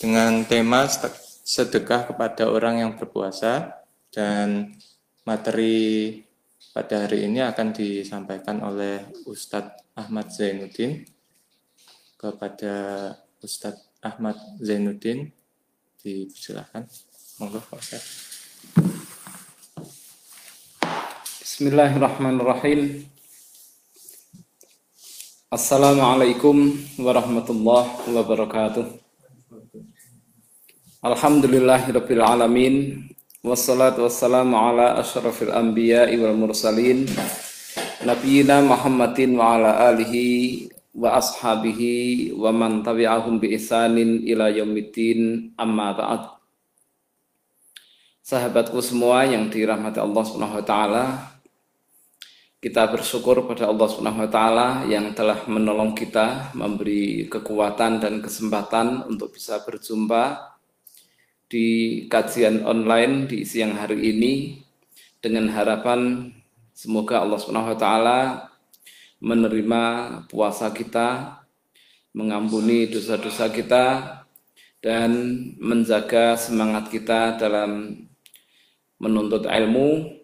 dengan tema sedekah kepada orang yang berpuasa dan materi pada hari ini akan disampaikan oleh Ustadz Ahmad Zainuddin kepada Ustadz Ahmad Zainuddin. Dipersilakan monggo Pak Bismillahirrahmanirrahim Assalamualaikum warahmatullahi wabarakatuh. Alhamdulillahirabbil alamin. Wassalatu wassalamu ala asyrafil anbiya'i wal mursalin. Nabiyina Muhammadin wa ala alihi wa ashabihi wa man tabi'ahum bi ihsanin ila yaumiddin. Amma ba'd Sahabatku semua yang dirahmati Allah Subhanahu wa taala kita bersyukur pada Allah Subhanahu wa taala yang telah menolong kita, memberi kekuatan dan kesempatan untuk bisa berjumpa di kajian online di siang hari ini dengan harapan semoga Allah Subhanahu wa taala menerima puasa kita, mengampuni dosa-dosa kita dan menjaga semangat kita dalam menuntut ilmu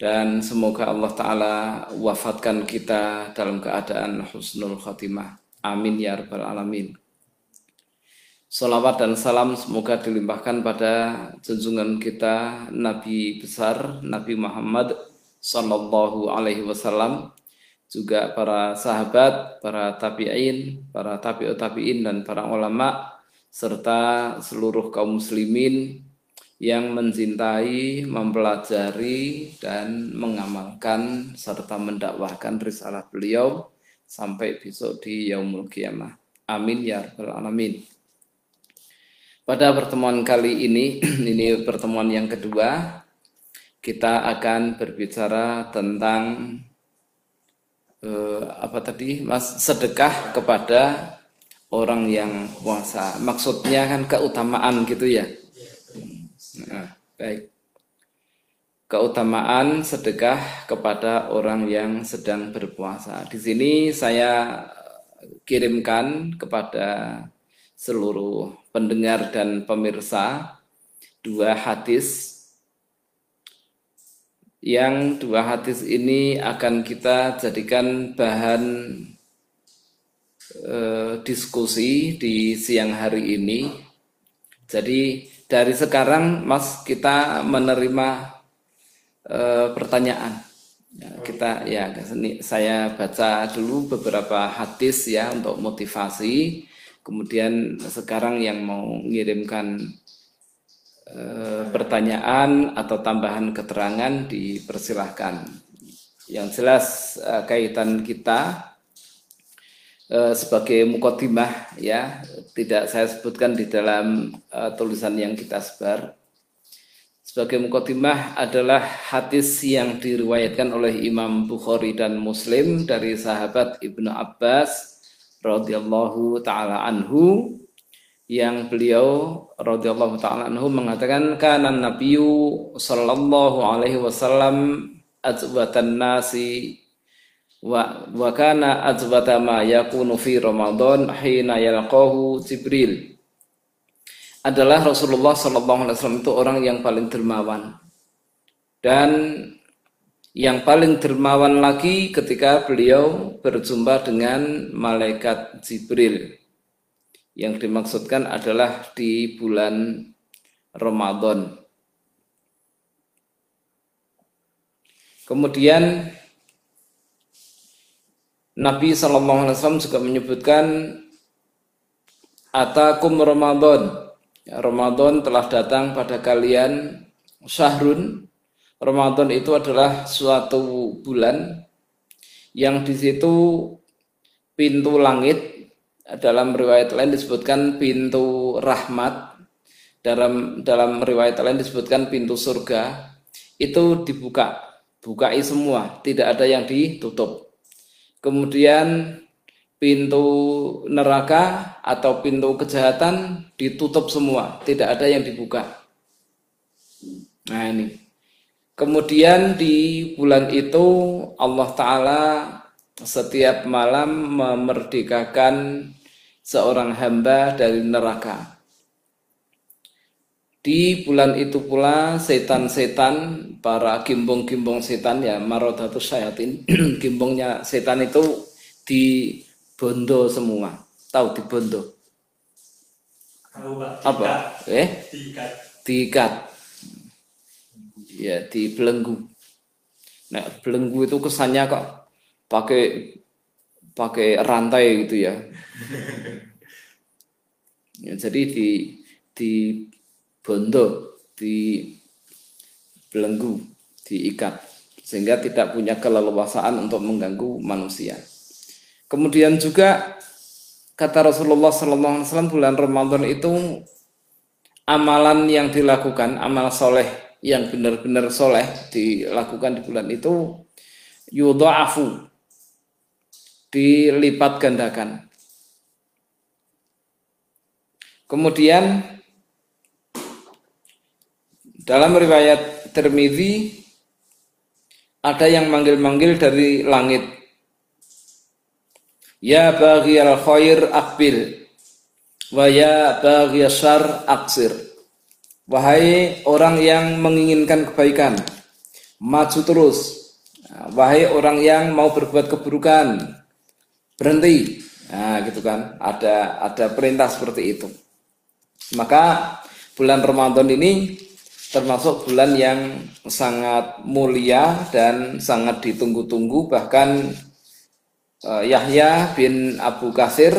dan semoga Allah taala wafatkan kita dalam keadaan husnul khatimah. Amin ya rabbal alamin. Salawat dan salam semoga dilimpahkan pada junjungan kita Nabi besar Nabi Muhammad Sallallahu Alaihi Wasallam juga para sahabat, para tabi'in, para tabi'ut tabi'in dan para ulama serta seluruh kaum muslimin yang mencintai, mempelajari dan mengamalkan serta mendakwahkan risalah beliau sampai besok di yaumul kiamah. Amin ya rabbal alamin. Pada pertemuan kali ini, ini pertemuan yang kedua, kita akan berbicara tentang eh, apa tadi, Mas sedekah kepada orang yang puasa. Maksudnya kan keutamaan gitu ya. Nah, baik. Keutamaan sedekah kepada orang yang sedang berpuasa. Di sini saya kirimkan kepada seluruh pendengar dan pemirsa dua hadis yang dua hadis ini akan kita jadikan bahan eh, diskusi di siang hari ini. Jadi dari sekarang Mas kita menerima eh, pertanyaan. Ya, kita ya saya baca dulu beberapa hadis ya untuk motivasi Kemudian sekarang yang mau mengirimkan e, pertanyaan atau tambahan keterangan dipersilahkan. Yang jelas e, kaitan kita e, sebagai mukotimah ya tidak saya sebutkan di dalam e, tulisan yang kita sebar. Sebagai mukotimah adalah hadis yang diriwayatkan oleh Imam Bukhari dan Muslim dari sahabat Ibnu Abbas radhiyallahu taala anhu yang beliau radhiyallahu taala anhu mengatakan kana nabiyyu sallallahu alaihi wasallam azwatan nasi wa wa kana azwata ma yakunu fi ramadan hina yalqahu jibril adalah Rasulullah sallallahu alaihi wasallam itu orang yang paling dermawan dan yang paling dermawan lagi ketika beliau berjumpa dengan malaikat Jibril. Yang dimaksudkan adalah di bulan Ramadan. Kemudian Nabi Shallallahu Alaihi Wasallam juga menyebutkan Atakum Ramadan. Ramadan telah datang pada kalian syahrun. Ramadan itu adalah suatu bulan yang di situ pintu langit dalam riwayat lain disebutkan pintu rahmat dalam dalam riwayat lain disebutkan pintu surga. Itu dibuka bukai semua tidak ada yang ditutup kemudian pintu neraka atau pintu kejahatan ditutup semua. Tidak ada yang dibuka. Nah ini. Kemudian di bulan itu Allah Ta'ala setiap malam memerdekakan seorang hamba dari neraka. Di bulan itu pula setan-setan, para gimbong-gimbong setan ya marodatus sayatin, gimbongnya setan itu dibondo semua. Tahu dibondo? Apa? Eh? Diikat. Diikat. Ya, di belenggu. Nah, belenggu itu kesannya kok pakai pakai rantai gitu ya. ya jadi di di bondo, di belenggu, diikat sehingga tidak punya keleluasaan untuk mengganggu manusia. Kemudian juga kata Rasulullah SAW bulan Ramadan itu amalan yang dilakukan, amal soleh yang benar-benar soleh dilakukan di bulan itu yudha'afu dilipat gandakan. Kemudian dalam riwayat Tirmidzi ada yang manggil-manggil dari langit. Ya bagi al khair akbil wa ya bagi syar aksir. Wahai orang yang menginginkan kebaikan, maju terus. Wahai orang yang mau berbuat keburukan, berhenti. Nah, gitu kan. Ada ada perintah seperti itu. Maka bulan Ramadan ini termasuk bulan yang sangat mulia dan sangat ditunggu-tunggu. Bahkan uh, Yahya bin Abu Kasir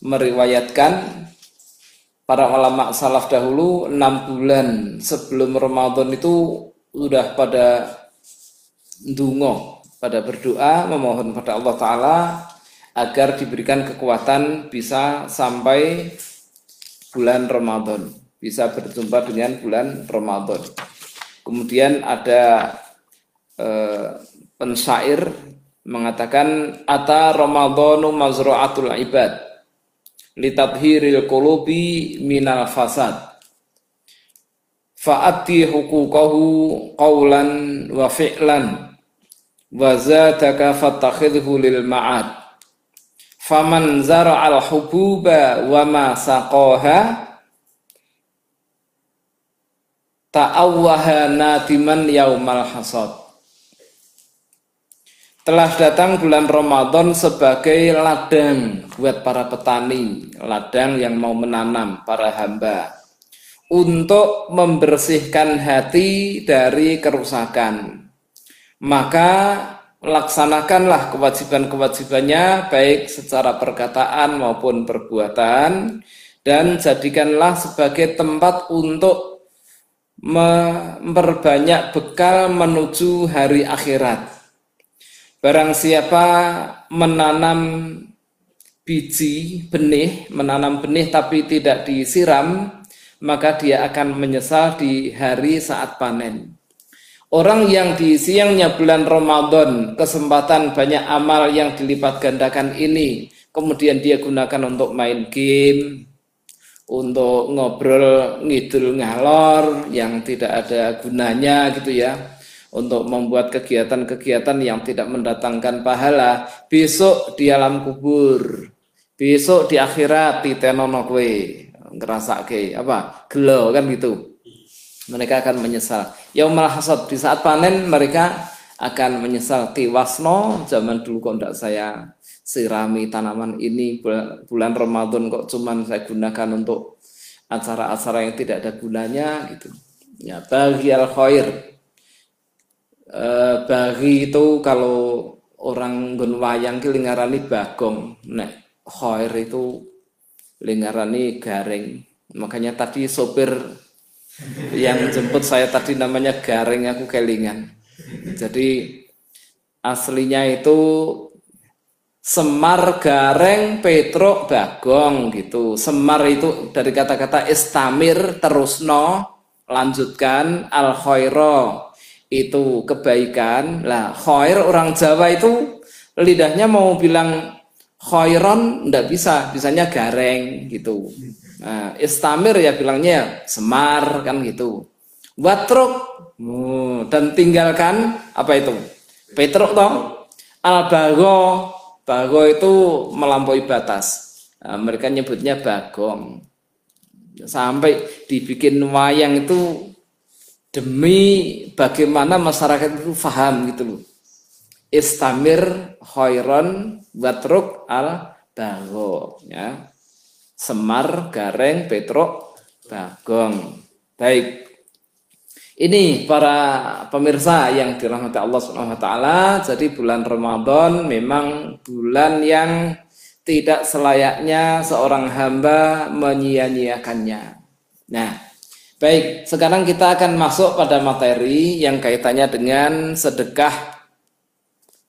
meriwayatkan para ulama salaf dahulu enam bulan sebelum Ramadan itu sudah pada dungo pada berdoa memohon pada Allah Ta'ala agar diberikan kekuatan bisa sampai bulan Ramadan bisa berjumpa dengan bulan Ramadan. Kemudian ada eh, pensair mengatakan ata Ramadhanu mazra'atul ibad litadhiril qulubi minal fasad fa'ati huquqahu qawlan wa fi'lan wa zadaka fattakhidhu lil ma'ad faman zara'al hububa wa ma saqaha ta'awwaha nadiman yaumal hasad telah datang bulan Ramadan sebagai ladang buat para petani, ladang yang mau menanam para hamba untuk membersihkan hati dari kerusakan. Maka laksanakanlah kewajiban-kewajibannya baik secara perkataan maupun perbuatan dan jadikanlah sebagai tempat untuk memperbanyak bekal menuju hari akhirat. Barang siapa menanam biji benih, menanam benih tapi tidak disiram, maka dia akan menyesal di hari saat panen. Orang yang di siangnya bulan Ramadan, kesempatan banyak amal yang dilipat gandakan ini, kemudian dia gunakan untuk main game, untuk ngobrol ngidul ngalor yang tidak ada gunanya gitu ya. Untuk membuat kegiatan-kegiatan yang tidak mendatangkan pahala. Besok di alam kubur. Besok di akhirat di tenono kue. Ngerasa ke apa? Gelo kan gitu. Mereka akan menyesal. Yaumal hasad di saat panen mereka akan menyesal tiwasno zaman dulu kok tidak saya sirami tanaman ini bulan, Ramadan kok cuman saya gunakan untuk acara-acara yang tidak ada gunanya gitu. Ya bagi al khair. E, bagi itu kalau orang gun wayang bagong, nek khair itu lingarani garing. Makanya tadi sopir yang jemput saya tadi namanya garing aku kelingan. Jadi aslinya itu Semar gareng Petro Bagong gitu. Semar itu dari kata-kata istamir terusno lanjutkan al khairo itu kebaikan. Lah khair orang Jawa itu lidahnya mau bilang khairon ndak bisa, bisanya gareng gitu. Nah, istamir ya bilangnya semar kan gitu. Watruk oh, dan tinggalkan apa itu? Petruk toh? Al bago bago itu melampaui batas. Nah, mereka nyebutnya bagong. Sampai dibikin wayang itu demi bagaimana masyarakat itu paham gitu loh. Istamir khairon watruk al bago ya. Semar gareng petruk bagong. Baik ini para pemirsa yang dirahmati Allah Subhanahu wa taala, jadi bulan Ramadan memang bulan yang tidak selayaknya seorang hamba menyia-nyiakannya. Nah, baik, sekarang kita akan masuk pada materi yang kaitannya dengan sedekah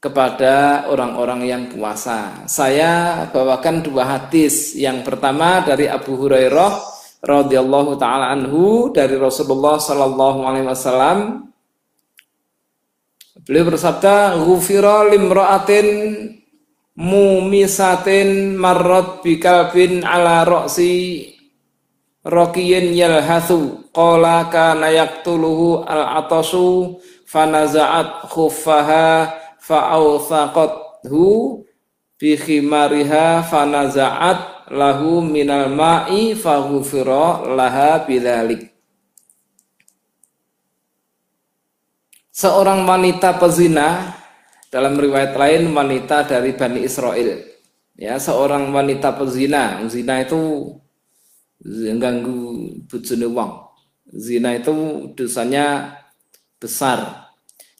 kepada orang-orang yang puasa. Saya bawakan dua hadis. Yang pertama dari Abu Hurairah radhiyallahu taala anhu dari Rasulullah sallallahu alaihi wasallam. Beliau bersabda ghufira limra'atin mumisatin marrat bikalbin ala ra'si raqiyin yalhathu. Qala kana yaqtuluhu al-atasu fanaza'at khuffaha fa'awthaqathu bi khimariha fanaza'at lahu minal ma'i faghufira laha bidzalik. Seorang wanita pezina dalam riwayat lain wanita dari Bani Israel. Ya, seorang wanita pezina. Zina itu ganggu bojone wong. Zina itu dosanya besar.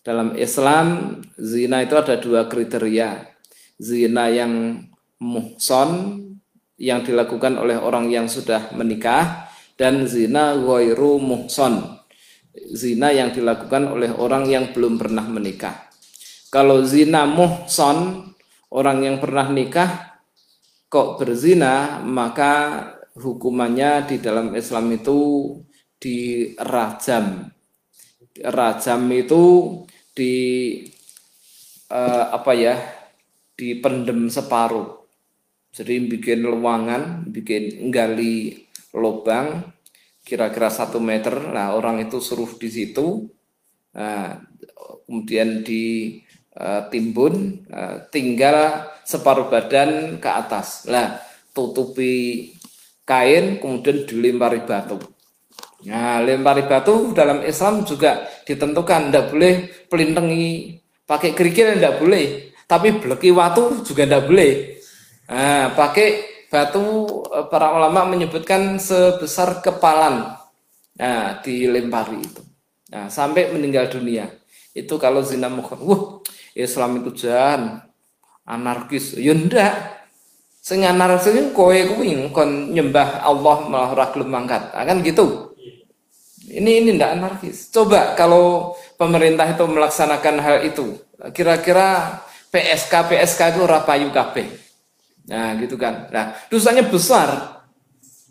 Dalam Islam, zina itu ada dua kriteria. Zina yang muhson yang dilakukan oleh orang yang sudah menikah dan zina ghairu muhson zina yang dilakukan oleh orang yang belum pernah menikah. Kalau zina muhson orang yang pernah nikah kok berzina maka hukumannya di dalam Islam itu dirajam. Rajam itu di uh, apa ya dipendem separuh jadi bikin luangan, bikin gali lubang kira-kira satu meter. Nah orang itu suruh di situ, nah, kemudian ditimbun, uh, tinggal separuh badan ke atas. Nah tutupi kain, kemudian dilempari batu. Nah lempari batu dalam Islam juga ditentukan, tidak boleh pelintengi pakai kerikil tidak boleh. Tapi beleki waktu juga tidak boleh. Nah, pakai batu eh, para ulama menyebutkan sebesar kepalan. Nah, dilempari itu. Nah, sampai meninggal dunia. Itu kalau zina mukhon. Wah, Islam itu jahan anarkis. Ya ndak. Sing anarkis kowe kuwi kon nyembah Allah malah ora gelem mangkat. Nah, kan gitu. Ini ini ndak anarkis. Coba kalau pemerintah itu melaksanakan hal itu, kira-kira PSK PSK itu ora payu kabeh. Nah, gitu kan. Nah, dosanya besar.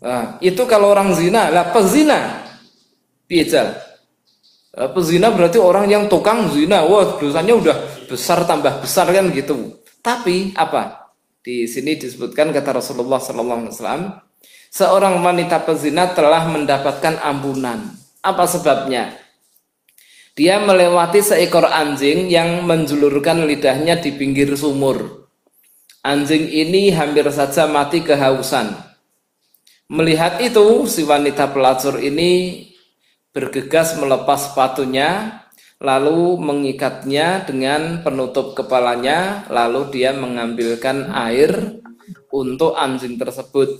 Nah, itu kalau orang zina, lah pezina. Piejal. Nah, pezina berarti orang yang tukang zina. Wah, dosanya udah besar tambah besar kan gitu. Tapi apa? Di sini disebutkan kata Rasulullah sallallahu alaihi wasallam, seorang wanita pezina telah mendapatkan ampunan. Apa sebabnya? Dia melewati seekor anjing yang menjulurkan lidahnya di pinggir sumur. Anjing ini hampir saja mati kehausan. Melihat itu, si wanita pelacur ini bergegas melepas sepatunya, lalu mengikatnya dengan penutup kepalanya, lalu dia mengambilkan air untuk anjing tersebut.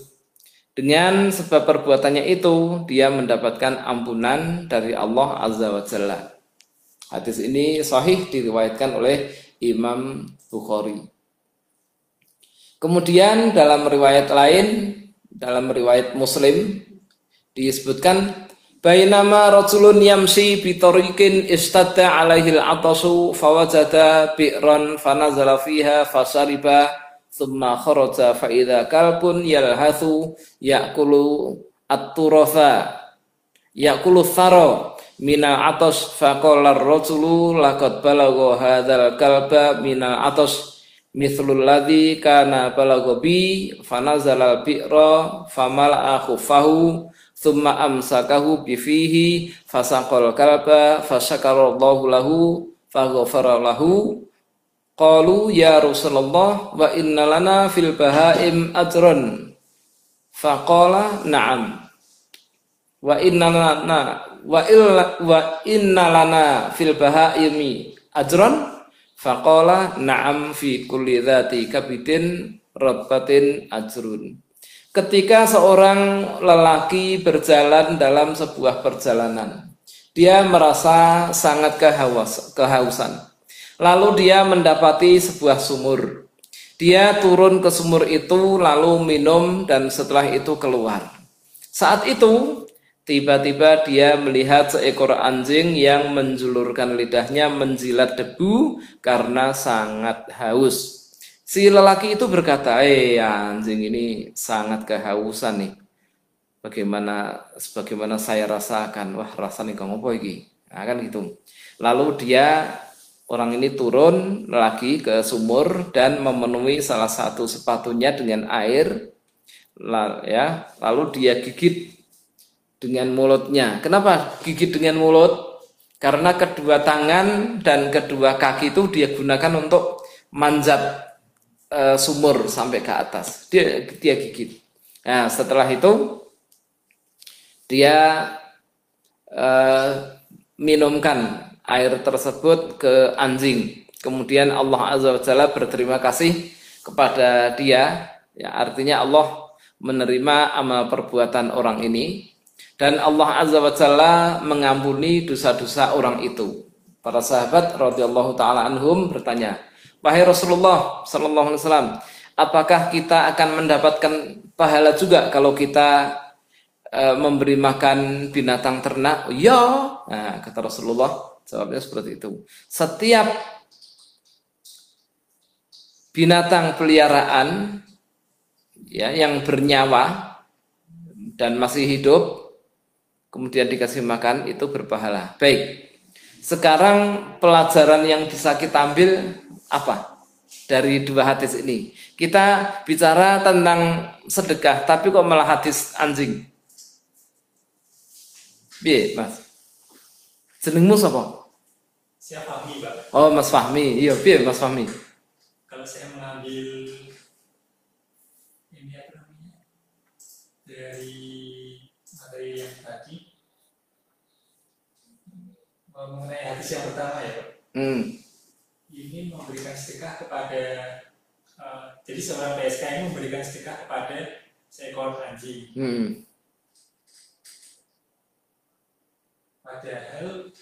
Dengan sebab perbuatannya itu, dia mendapatkan ampunan dari Allah Azza wa Jalla. Hadis ini sahih diriwayatkan oleh Imam Bukhari. Kemudian dalam riwayat lain, dalam riwayat Muslim disebutkan Bainama rajulun yamsi bi tariqin istadda alaihi al-atasu fawajada bi'ran fanazala fiha fasariba thumma kharaja fa idza kalbun yalhathu ya'kulu at-turatha ya'kulu thara mina atas faqala ar-rajulu laqad balagha hadzal kalba mina atas mithlul ladzi kana balagha bi fanazala al-bi'ra famala khufahu thumma amsakahu bi fihi fasaqal kalba fasyakara Allahu lahu faghfara lahu Qalu ya Rasulullah wa inna lana fil bahaim ajrun. Faqala na'am. Wa inna lana wa illa wa inna lana fil bahaimi ajrun. Faqala na'am fi kulli dzati kabidin rabbatin ajrun. Ketika seorang lelaki berjalan dalam sebuah perjalanan, dia merasa sangat kehaus, kehausan Lalu dia mendapati sebuah sumur. Dia turun ke sumur itu lalu minum dan setelah itu keluar. Saat itu tiba-tiba dia melihat seekor anjing yang menjulurkan lidahnya menjilat debu karena sangat haus. Si lelaki itu berkata, "Eh, anjing ini sangat kehausan nih. Bagaimana sebagaimana saya rasakan. Wah, rasanya kamu apa iki?" Nah, kan gitu. Lalu dia Orang ini turun lagi ke sumur dan memenuhi salah satu sepatunya dengan air, ya. Lalu dia gigit dengan mulutnya. Kenapa gigit dengan mulut? Karena kedua tangan dan kedua kaki itu dia gunakan untuk manjat e, sumur sampai ke atas. Dia dia gigit. Nah, setelah itu dia e, minumkan air tersebut ke anjing. Kemudian Allah Azza wa Jalla berterima kasih kepada dia. Ya, artinya Allah menerima amal perbuatan orang ini dan Allah Azza wa Jalla mengampuni dosa-dosa orang itu. Para sahabat radhiyallahu taala anhum bertanya, "Wahai Rasulullah sallallahu alaihi wasallam, apakah kita akan mendapatkan pahala juga kalau kita e, memberi makan binatang ternak?" "Ya." Nah, kata Rasulullah, Jawabnya seperti itu. Setiap binatang peliharaan ya yang bernyawa dan masih hidup kemudian dikasih makan itu berpahala. Baik. Sekarang pelajaran yang bisa kita ambil apa? Dari dua hadis ini. Kita bicara tentang sedekah, tapi kok malah hadis anjing. Biar, Mas. Jenengmu sapa? Siapa Fahmi, Pak. Oh, Mas Fahmi. Iya, piye Mas Fahmi? Kalau saya mengambil ini apa namanya? Dari materi yang tadi mengenai hadis yang pertama ya, Pak. Hmm. Ini memberikan sedekah kepada uh, jadi seorang PSK ini memberikan sedekah kepada seekor anjing. Hmm. Padahal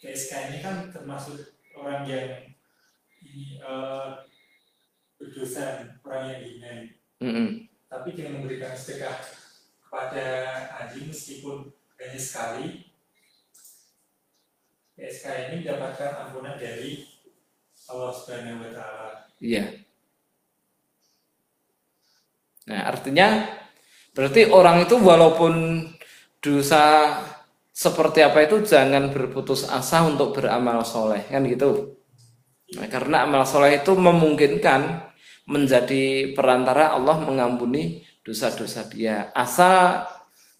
PSK ini kan termasuk orang yang ini uh, berdosa, orang yang hina. Mm -hmm. Tapi dengan memberikan sedekah kepada anjing meskipun hanya sekali, PSK ini mendapatkan ampunan dari Allah Subhanahu wa taala. Iya. Nah, artinya berarti orang itu walaupun dosa seperti apa itu jangan berputus asa untuk beramal soleh kan gitu nah, karena amal soleh itu memungkinkan menjadi perantara Allah mengampuni dosa-dosa dia asa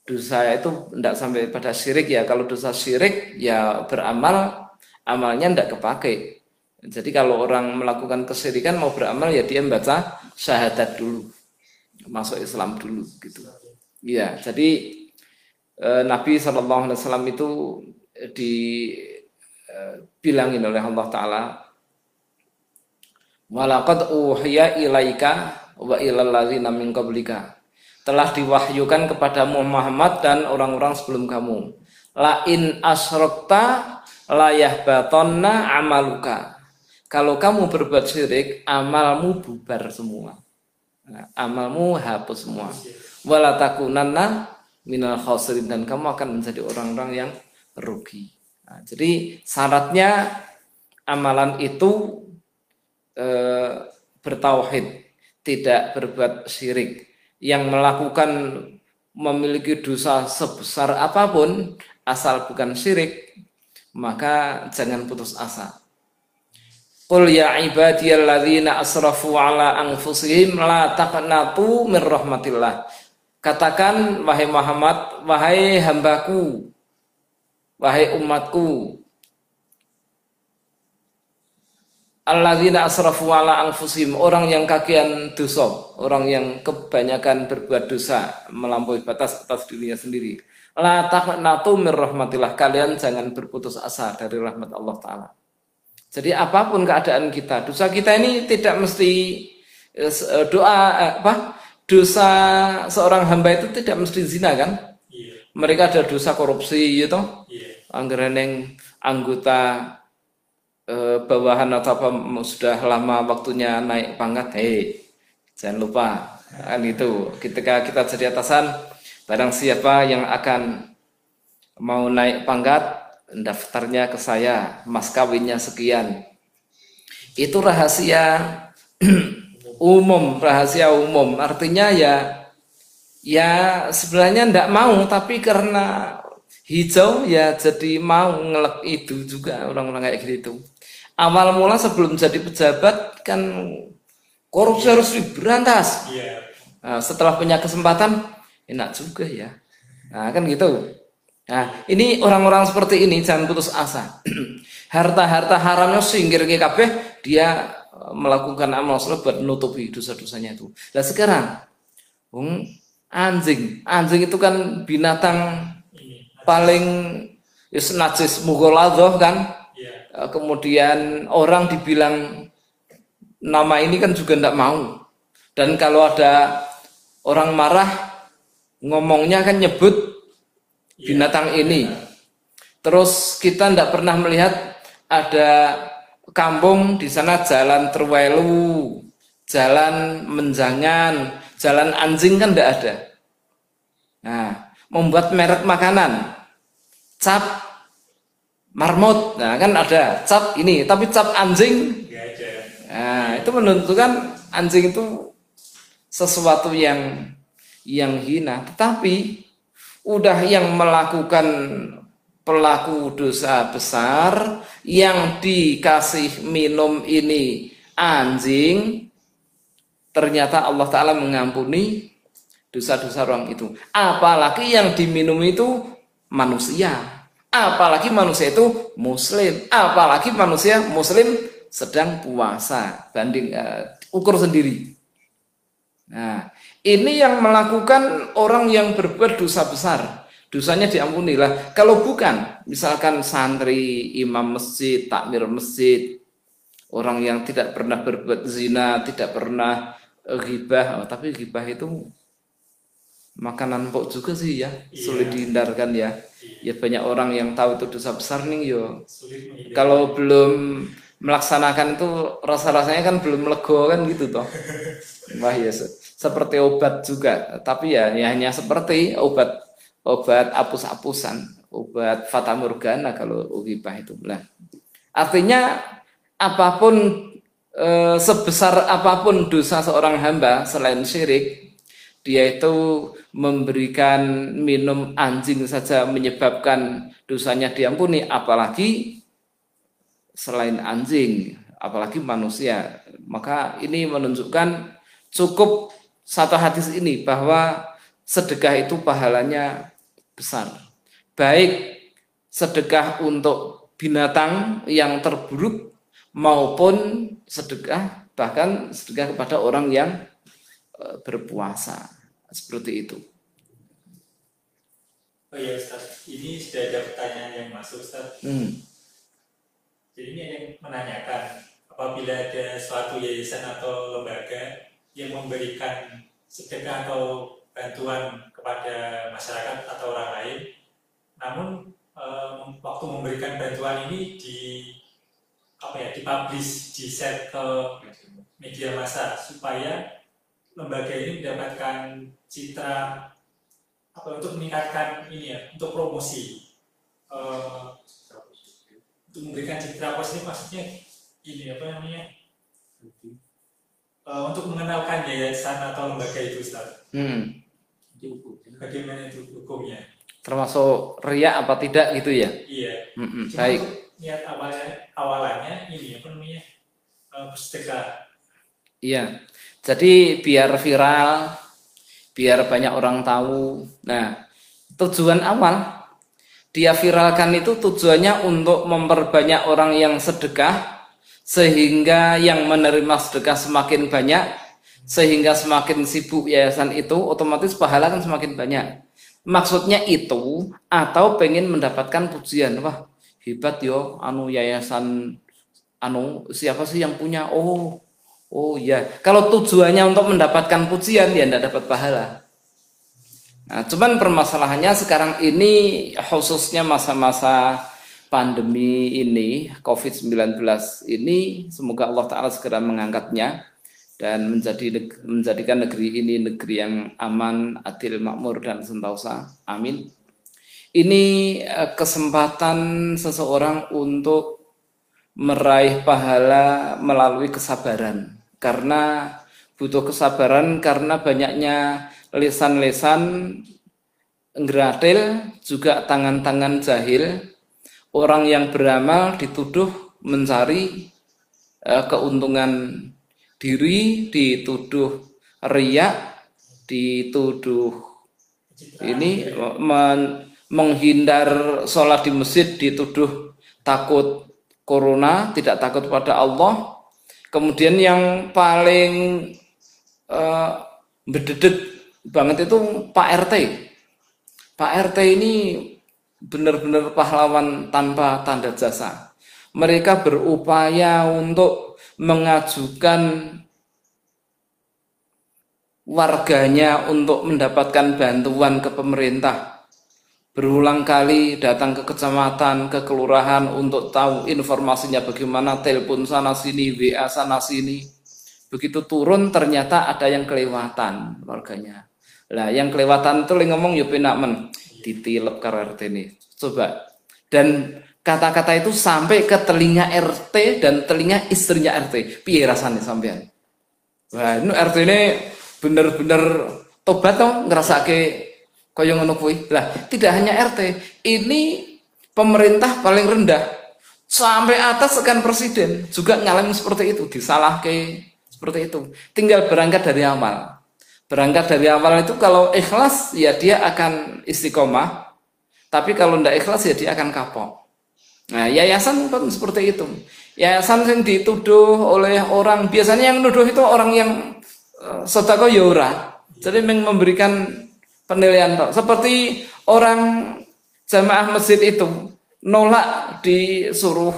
dosa itu tidak sampai pada syirik ya. Kalau dosa syirik ya beramal amalnya tidak kepake. Jadi kalau orang melakukan kesirikan mau beramal ya dia membaca syahadat dulu. Masuk Islam dulu gitu. Ya jadi Eh, Nabi Shallallahu Alaihi Wasallam itu dibilangin eh, oleh Allah Taala Walaqad uhiya ilaika wa ilal ladzina min qablika telah diwahyukan kepada Muhammad dan orang-orang sebelum kamu. La in asrokta layah batonna amaluka. Kalau kamu berbuat syirik amalmu bubar semua. Nah, amalmu hapus semua. Wala takunanna minal khasirin. Dan kamu akan menjadi orang-orang yang rugi. Nah, jadi syaratnya amalan itu e, bertauhid, tidak berbuat syirik. Yang melakukan memiliki dosa sebesar apa pun asal bukan syirik, maka jangan putus asa. Qul ya ibadiyalladzina asrafu ala anfusihim la taqnatu min rahmatillah Katakan wahai Muhammad, wahai hambaku, wahai umatku. Alladzina asrafu ala anfusihim, orang yang kakian dosa, orang yang kebanyakan berbuat dosa, melampaui batas atas dirinya sendiri. La taqnatu mir rahmatillah. Kalian jangan berputus asa dari rahmat Allah taala. Jadi apa pun keadaan kita, dosa kita ini tidak mesti eh, eh, doa eh, apa? Dosa seorang hamba itu tidak mesti zina kan? Iya. Mereka ada dosa korupsi gitu. Anggaran yang anggota eh, bawahan atau apa sudah lama waktunya naik pangkat, hei jangan lupa kan itu. Ketika kita jadi atasan, barang siapa yang akan mau naik pangkat, daftarnya ke saya, mas kawinnya sekian. Itu rahasia umum, rahasia umum. Artinya ya ya sebenarnya ndak mau tapi karena hijau ya jadi mau ngelek itu juga orang-orang kayak gitu. Awal mula sebelum jadi pejabat kan korupsi harus diberantas. Iya. Nah, setelah punya kesempatan enak juga ya. Nah, kan gitu. Nah, ini orang-orang seperti ini jangan putus asa. Harta-harta haramnya singgir ke kabeh, dia eh, melakukan amal soleh buat menutupi dosa-dosanya itu. Nah sekarang, anjing, anjing itu kan binatang. Paling yus najis mugoladoh kan. Iya. Eh, Kemudian orang dibilang nama ini kan juga tidak mau. Dan kalau ada orang marah, ngomongnya kan nyebut binatang ini. Terus kita tidak pernah melihat ada kampung di sana jalan terwelu, jalan menjangan, jalan anjing kan tidak ada. Nah, membuat merek makanan, cap marmot, nah kan ada cap ini, tapi cap anjing, Nggak ada. nah itu menentukan anjing itu sesuatu yang yang hina. Tetapi udah yang melakukan pelaku dosa besar yang dikasih minum ini anjing ternyata Allah taala mengampuni dosa-dosa orang itu. Apalagi yang diminum itu manusia. Apalagi manusia itu muslim. Apalagi manusia muslim sedang puasa. Banding eh, ukur sendiri. Nah ini yang melakukan orang yang berbuat dosa besar. Dosanya diampuni lah. Kalau bukan, misalkan santri, imam masjid, takmir masjid, orang yang tidak pernah berbuat zina, tidak pernah eh, ghibah, oh, tapi ghibah itu makanan empuk juga sih ya, sulit dihindarkan ya. Ya banyak orang yang tahu itu dosa besar nih yo. Sulit. Kalau belum melaksanakan itu rasa-rasanya kan belum lego kan gitu toh. Wah ya se- seperti obat juga, tapi ya, ya hanya seperti obat obat apus-apusan, obat fata morgana kalau ugibah itu. Nah, artinya apa pun eh, sebesar apa pun dosa seorang hamba selain syirik, dia itu memberikan minum anjing saja menyebabkan dosanya diampuni, apalagi selain anjing, apalagi manusia. Maka ini menunjukkan cukup satu hadis ini bahwa sedekah itu pahalanya besar. Baik sedekah untuk binatang yang terburuk maupun sedekah bahkan sedekah kepada orang yang berpuasa seperti itu. Oh iya Ustaz, ini sudah ada pertanyaan yang masuk Ustaz. Hmm. Jadi ini ada yang menanyakan apabila ada suatu yayasan atau lembaga yang memberikan sedekah atau bantuan kepada masyarakat atau orang lain, namun eh, waktu memberikan bantuan ini di apa ya dipublish, di share ke media massa supaya lembaga ini mendapatkan citra apa untuk meningkatkan ini ya untuk promosi Eh, untuk memberikan citra positif maksudnya ini apa namanya Eh, untuk mengenalkan yayasan atau lembaga itu Ustaz Hmm. bagaimana itu hukumnya Termasuk riak apa tidak gitu ya? iya Hmm, Cuma baik. niat awalnya awalannya ini apa namanya eh, bersedekah Iya. Jadi biar viral, biar banyak orang tahu. Nah, tujuan awal dia viralkan itu tujuannya untuk memperbanyak orang yang sedekah sehingga yang menerima sedekah semakin banyak sehingga semakin sibuk yayasan itu otomatis pahala kan semakin banyak. Maksudnya itu atau pengen mendapatkan pujian. Wah hebat yo anu yayasan anu siapa sih yang punya? Oh oh ya kalau tujuannya untuk mendapatkan pujian ya tidak dapat pahala nah cuman permasalahannya sekarang ini khususnya masa-masa pandemi ini COVID-19 ini semoga Allah taala segera mengangkatnya dan menjadi menjadikan negeri ini negeri yang aman, adil, makmur dan sentosa. Amin. Ini eh, kesempatan seseorang untuk meraih pahala melalui kesabaran. Karena butuh kesabaran karena banyaknya lesan-lesan gratil juga tangan-tangan jahil orang yang beramal dituduh mencari uh, keuntungan diri, dituduh riak, dituduh ini men, menghindar sholat di masjid, dituduh takut corona, tidak takut pada Allah. Kemudian yang paling uh, bededek banget itu Pak RT. Pak RT ini benar-benar pahlawan tanpa tanda jasa. Mereka berupaya untuk mengajukan warganya untuk mendapatkan bantuan ke pemerintah. Berulang kali datang ke kecamatan, ke kelurahan untuk tahu informasinya bagaimana, telepon sana sini, WA sana sini. Begitu turun ternyata ada yang kelewatan warganya. Lah yang kelewatan itu ngomong yo penak men ditilep karo RT ini. Coba. Dan kata-kata itu sampai ke telinga RT dan telinga istrinya RT. Piye rasanya sampean? Wah, ini RT ini bener-bener tobat dong ngerasake kaya ngono kuwi. Lah, tidak hanya RT, ini pemerintah paling rendah sampai atas sekan presiden juga ngalamin seperti itu, disalah ke seperti itu. Tinggal berangkat dari amal. Berangkat dari awal itu kalau ikhlas ya dia akan istiqomah. Tapi kalau tidak ikhlas ya dia akan kapok. Nah, yayasan pun seperti itu. Yayasan yang dituduh oleh orang biasanya yang nuduh itu orang yang uh, sodako yora. Ya Jadi memberikan penilaian seperti orang jamaah masjid itu nolak disuruh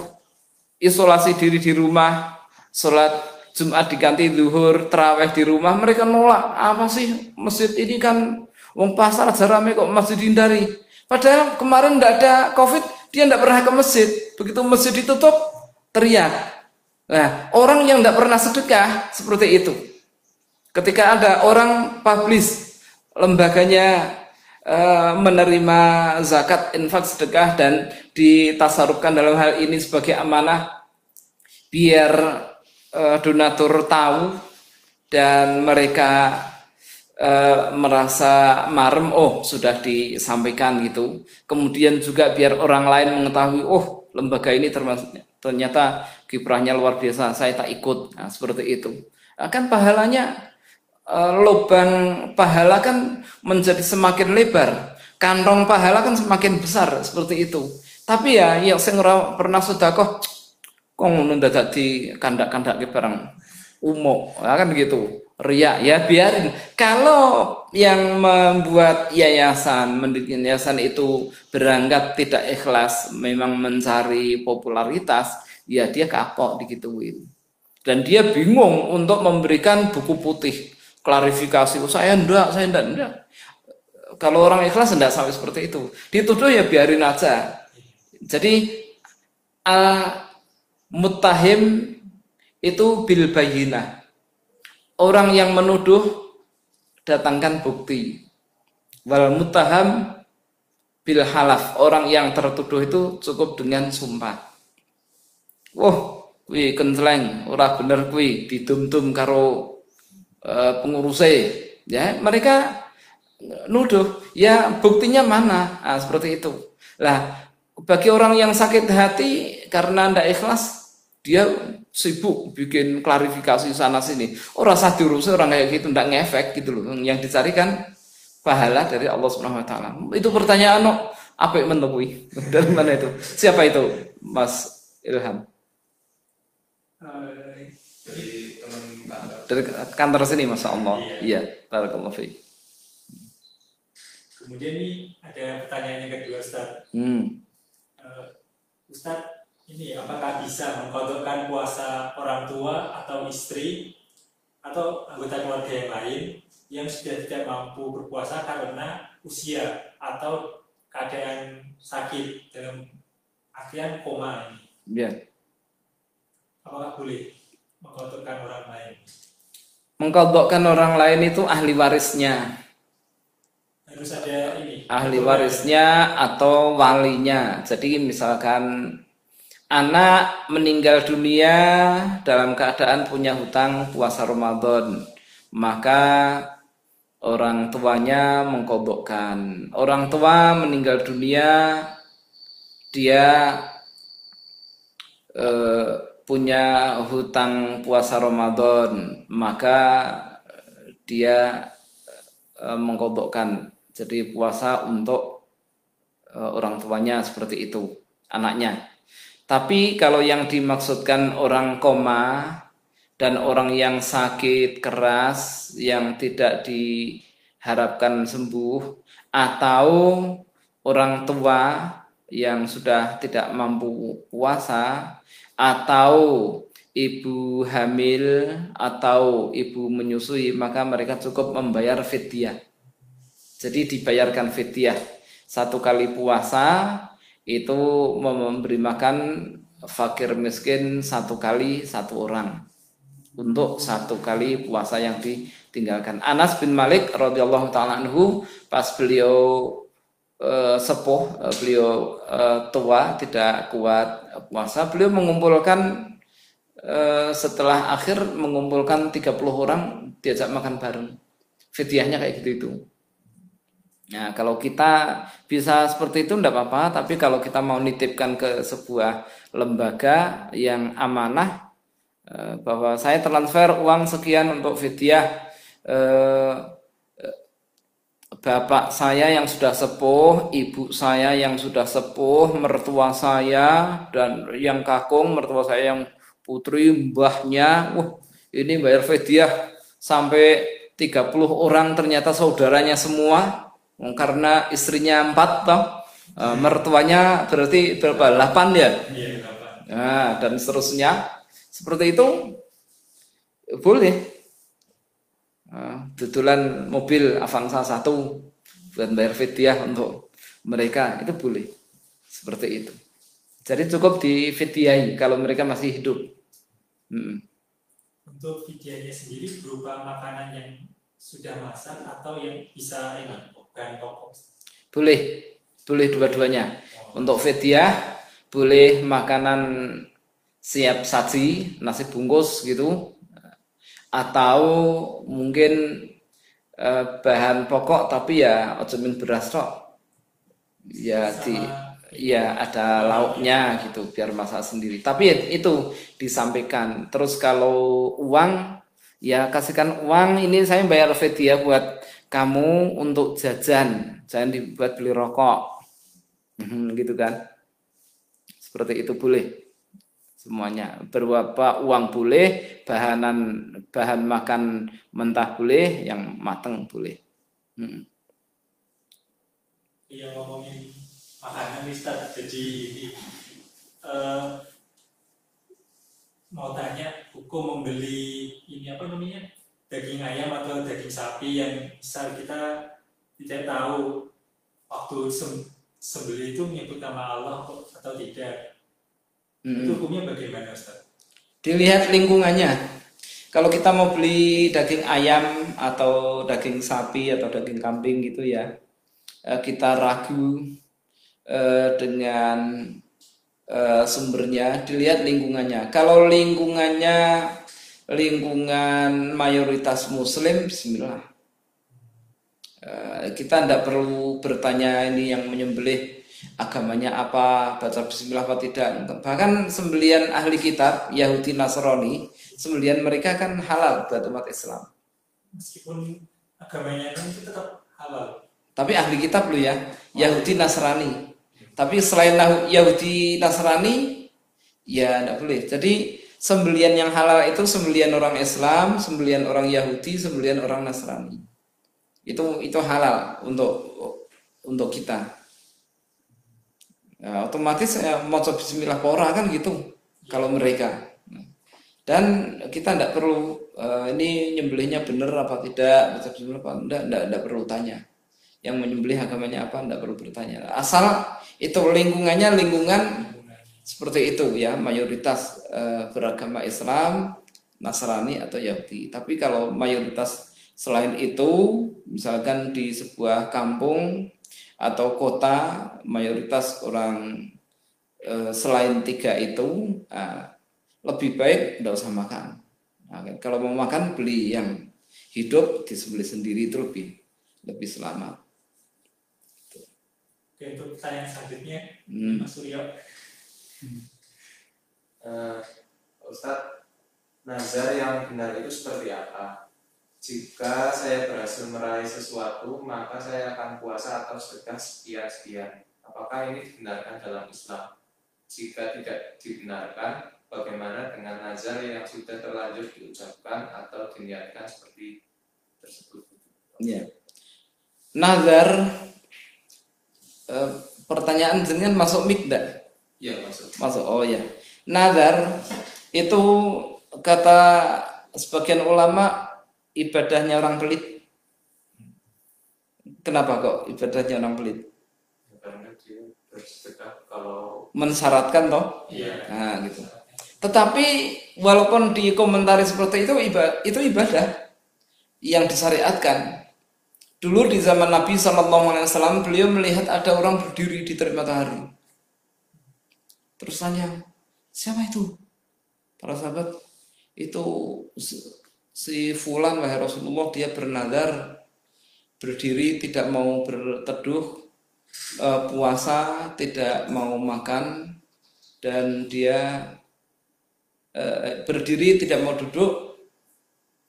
isolasi diri di rumah, sholat Jumat diganti zuhur, terawih di rumah, mereka nolak. Apa sih masjid ini kan wong pasar aja rame kok masjid dihindari. Padahal kemarin tidak ada covid, dia tidak pernah ke masjid. Begitu masjid ditutup, teriak. Nah, orang yang tidak pernah sedekah seperti itu. Ketika ada orang publish lembaganya e, menerima zakat, infak, sedekah dan ditasarufkan dalam hal ini sebagai amanah biar uh, donatur tahu dan mereka uh, merasa marem oh sudah disampaikan gitu. Kemudian juga biar orang lain mengetahui oh lembaga ini termasuk ternyata kiprahnya luar biasa saya tak ikut. Nah, seperti itu. Akan pahalanya lubang pahala kan menjadi semakin lebar. Kantong pahala kan semakin besar seperti itu. Tapi ya yang saya pernah kok kok ngono dadak di kandak-kandak ke barang umum. Ya kan gitu. Riak ya biarin. Kalau yang membuat yayasan mendirikan yayasan itu berangkat tidak ikhlas memang mencari popularitas ya dia kapok digituin dan dia bingung untuk memberikan buku putih klarifikasi oh, saya enggak saya enggak enggak kalau orang ikhlas enggak sampai seperti itu dituduh ya biarin aja jadi uh, Mutahim itu bil bayinah. Orang yang menuduh datangkan bukti. Wal mutaham bil halaf. Orang yang tertuduh itu cukup dengan sumpah. Wah, kui kenceleng, ora bener kui didum-dum karo uh, pengurusnya. Ya, mereka nuduh. Ya, buktinya mana? Nah, seperti itu. Lah, bagi orang yang sakit hati karena ndak ikhlas dia sibuk bikin klarifikasi sana sini. Oh rasa diurus orang kayak gitu ndak ngefek gitu loh. Yang dicari kan pahala dari Allah Subhanahu wa taala. Itu pertanyaan no, apa yang menemui? Dari mana itu? Siapa itu? Mas Ilham. Eh. Dari kantor sini, Masya Allah. Iya. Iya, Barakallahu fiik. kemudian nih ada pertanyaan yang kedua Ustaz. Hmm. Eh, Ustaz, ini apakah bisa mengkodokkan puasa orang tua atau istri atau anggota keluarga yang lain yang sudah tidak mampu berpuasa karena usia atau keadaan sakit dalam artian koma ini? Ya. Apakah boleh mengkodokkan orang lain? Mengkodokkan orang lain itu ahli warisnya. Harus ada ini. ahli warisnya atau walinya. Jadi misalkan anak meninggal dunia dalam keadaan punya hutang puasa Ramadan, maka orang tuanya mengkodokkan. Orang tua meninggal dunia, dia eh, punya hutang puasa Ramadan, maka dia eh, mengkodokkan. Jadi puasa untuk eh, orang tuanya seperti itu, anaknya. Tapi kalau yang dimaksudkan orang koma dan orang yang sakit keras yang tidak diharapkan sembuh atau orang tua yang sudah tidak mampu puasa atau ibu hamil atau ibu menyusui maka mereka cukup membayar fidyah. Jadi dibayarkan fidyah satu kali puasa itu memberi makan fakir miskin satu kali satu orang untuk satu kali puasa yang ditinggalkan. Anas bin Malik radhiyallahu taala anhu pas beliau eh, sepuh, eh, beliau eh, tua tidak kuat puasa, beliau mengumpulkan eh, setelah akhir mengumpulkan 30 orang diajak makan bareng. Fidyahnya kayak gitu itu. Nah, kalau kita bisa seperti itu tidak apa-apa, tapi kalau kita mau nitipkan ke sebuah lembaga yang amanah eh, bahwa saya transfer uang sekian untuk fidyah eh, bapak saya yang sudah sepuh, ibu saya yang sudah sepuh, mertua saya dan yang kakung, mertua saya yang putri, mbahnya, wah ini bayar fidyah sampai 30 orang ternyata saudaranya semua karena istrinya empat toh Eh, mertuanya berarti berapa? 8 ya? Iya. Nah, dan seterusnya seperti itu boleh. Tutulan mobil Avanza 1 buat bayar fidyah untuk mereka itu boleh. Seperti itu. Jadi cukup di fidyahi kalau mereka masih hidup. Hmm. Untuk videonya sendiri berupa makanan yang sudah masak atau yang bisa ini bahan pokok. Boleh, boleh dua-duanya. Untuk fidyah boleh makanan siap saji, nasi bungkus gitu, atau mungkin eh, bahan pokok tapi ya ojo min beras tok. Ya di ya ada lauknya gitu biar masak sendiri. Tapi itu disampaikan. Terus kalau uang ya kasihkan uang ini saya bayar fidyah buat kamu untuk jajan, jangan dibuat beli rokok. Mhm, gitu kan. Seperti itu boleh semuanya berupa uang boleh bahanan bahan makan mentah boleh yang mateng boleh Hmm. Iya ngomongin makanan Ustaz. Jadi ini eh, mau tanya hukum membeli ini apa namanya daging ayam atau daging sapi yang misal kita tidak tahu waktu sem- sembelih itu menyebut nama Allah atau tidak. Hmm. Itu hukumnya bagaimana Ustaz? dilihat lingkungannya. Kalau kita mau beli daging ayam atau daging sapi atau daging kambing gitu ya eh, kita ragu eh, dengan eh, sumbernya. Dilihat lingkungannya. Kalau lingkungannya lingkungan mayoritas muslim bismillah. Kita tidak perlu bertanya ini yang menyembelih agamanya apa, baca bismillah apa tidak. Bahkan sembelian ahli kitab Yahudi Nasrani, sembelian mereka kan halal buat umat Islam. Meskipun agamanya kan itu tetap halal. Tapi ahli kitab lo ya, Yahudi Nasrani. Tapi selain Yahudi Nasrani, ya tidak boleh. Jadi sembelian yang halal itu sembelian orang Islam, sembelian orang Yahudi, sembelian orang Nasrani. Itu itu halal untuk untuk kita. Ya, otomatis saya mau Bismillah pora kan gitu kalau mereka. Dan kita tidak perlu uh, ini nyembelihnya benar apa tidak, baca Bismillah apa tidak, tidak perlu tanya. Yang menyembelih agamanya apa tidak perlu bertanya. Asal itu lingkungannya lingkungan seperti itu ya mayoritas uh, beragama Islam, Nasrani atau Yahudi. Tapi kalau mayoritas selain itu, misalkan di sebuah kampung atau kota mayoritas orang uh, selain tiga itu uh, lebih baik tidak usah makan. Nah, kan, kalau mau makan beli yang hidup disembelih sendiri itu lebih lebih selamat. Oke, untuk pertanyaan selanjutnya, Hmm. Mas Suryo. Uh, Ustadz, nazar yang benar itu seperti apa? Jika saya berhasil meraih sesuatu, maka saya akan puasa atau sedekah sekian-sekian. Apakah ini dibenarkan dalam Islam? Jika tidak dibenarkan, bagaimana dengan nazar yang sudah terlanjur diucapkan atau diniatkan seperti tersebut? Ya. Nazar eh, pertanyaan jenengan masuk mik enggak? Ya, maksud. Masuk. Oh ya. Nazar itu kata sebagian ulama ibadahnya orang pelit. Kenapa kok ibadahnya orang pelit? Kalau Mensyaratkan toh? iya Nah, gitu. Tetapi walaupun dikomentari seperti itu ibadah, itu ibadah yang disyariatkan. Dulu di zaman Nabi Shallallahu Alaihi Wasallam beliau melihat ada orang berdiri di terik matahari. Terus tanya, siapa itu? Para sahabat, itu si- Fulan wahai Rasulullah dia bernadar berdiri tidak mau berteduh eh, puasa tidak mau makan dan dia eh, berdiri tidak mau duduk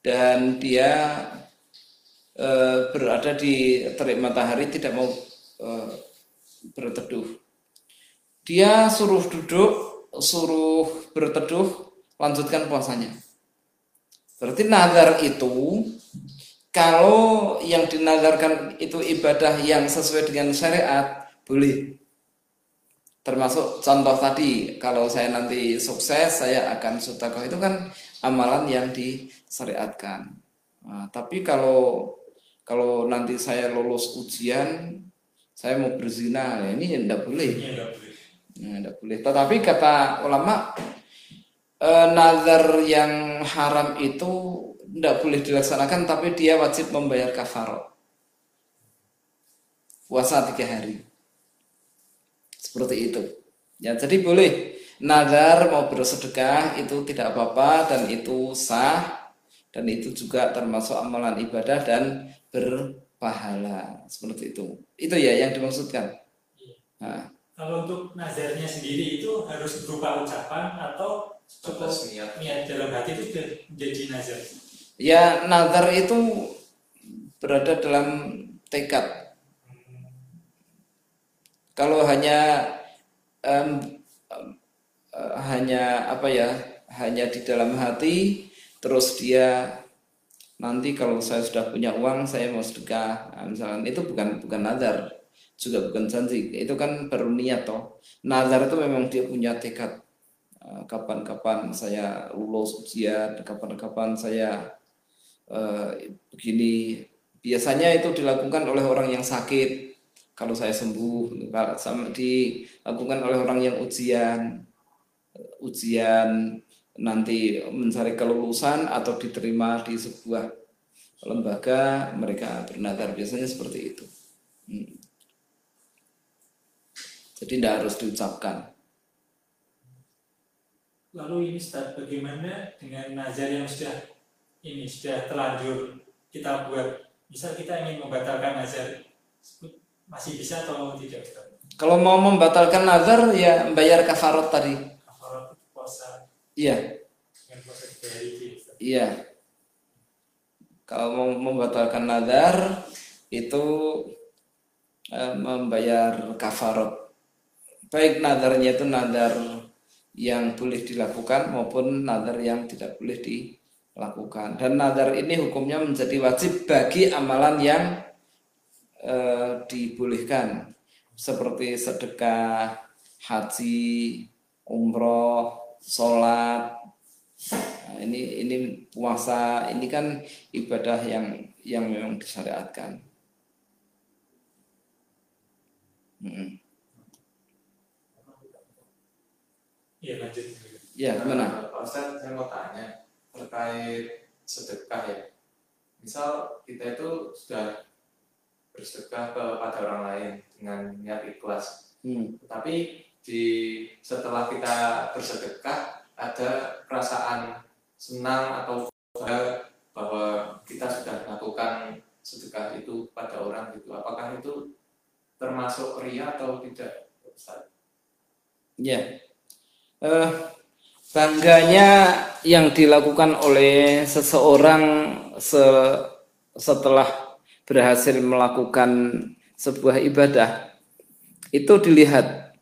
dan dia eh, berada di terik matahari tidak mau eh, berteduh. Dia suruh duduk, suruh berteduh, lanjutkan puasanya. Berarti nazar itu kalau yang dinazarkan itu ibadah yang sesuai dengan syariat boleh. Termasuk contoh tadi, kalau saya nanti sukses, saya akan sedekah itu kan amalan yang disyariatkan. Nah, tapi kalau kalau nanti saya lulus ujian, saya mau berzina, ya ini tidak boleh. Ini enggak boleh. Nah, tidak boleh. Tetapi kata ulama, eh, nazar yang haram itu tidak boleh dilaksanakan, tapi dia wajib membayar kafarot. Puasa tiga hari. Seperti itu. Ya, jadi boleh nazar mau bersedekah itu tidak apa-apa dan itu sah dan itu juga termasuk amalan ibadah dan berpahala seperti itu. Itu ya yang dimaksudkan. Nah, Kalau untuk nazarnya sendiri itu harus berupa ucapan atau cukup niat niat dalam hati itu sudah menjadi nazar. Ya nazar itu berada dalam tekad. Kalau hanya em, em, eh, hanya apa ya, hanya di dalam hati, terus dia nanti kalau saya sudah punya uang saya mau sedekah, Nah, misalnya itu bukan bukan nazar, juga bukan janji, itu kan baru niat toh. Nazar itu memang dia punya tekad. Eh, Kapan-kapan saya lulus ujian, kapan-kapan saya eh, begini. Biasanya itu dilakukan oleh orang yang sakit. Kalau saya sembuh sama dilakukan oleh orang yang ujian ujian nanti mencari kelulusan atau diterima di sebuah lembaga mereka bernadar biasanya seperti itu. Hmm. jadi tidak harus diucapkan Lalu ini Ustaz, bagaimana dengan nazar yang sudah ini sudah terlanjur kita buat? Misal kita ingin membatalkan nazar, masih bisa atau tidak Ustaz? kalau mau membatalkan nazar ya bayar kafarot tadi Kafarat puasa iya dengan puasa tiga hari itu Ustaz. Iya. Kalau mau membatalkan nadar itu eh, membayar kafarot. Baik nadarnya itu nadar yang boleh dilakukan maupun nazar yang tidak boleh dilakukan. Dan nazar ini hukumnya menjadi wajib bagi amalan yang eh, dibolehkan seperti sedekah, haji, umroh, sholat. Nah, ini ini puasa ini kan ibadah yang yang memang disyariatkan. Hmm. Iya lanjut. Ya gimana? Nah, Pak Ustadz, saya mau tanya terkait sedekah ya. Misal kita itu sudah bersedekah kepada orang lain dengan niat ikhlas. Hmm. Tapi di setelah kita bersedekah ada perasaan senang atau bahwa kita sudah melakukan sedekah itu pada orang gitu. Apakah itu termasuk ria atau tidak? Ustaz? Ya. Eh, bangganya yang dilakukan oleh seseorang se- setelah berhasil melakukan sebuah ibadah itu dilihat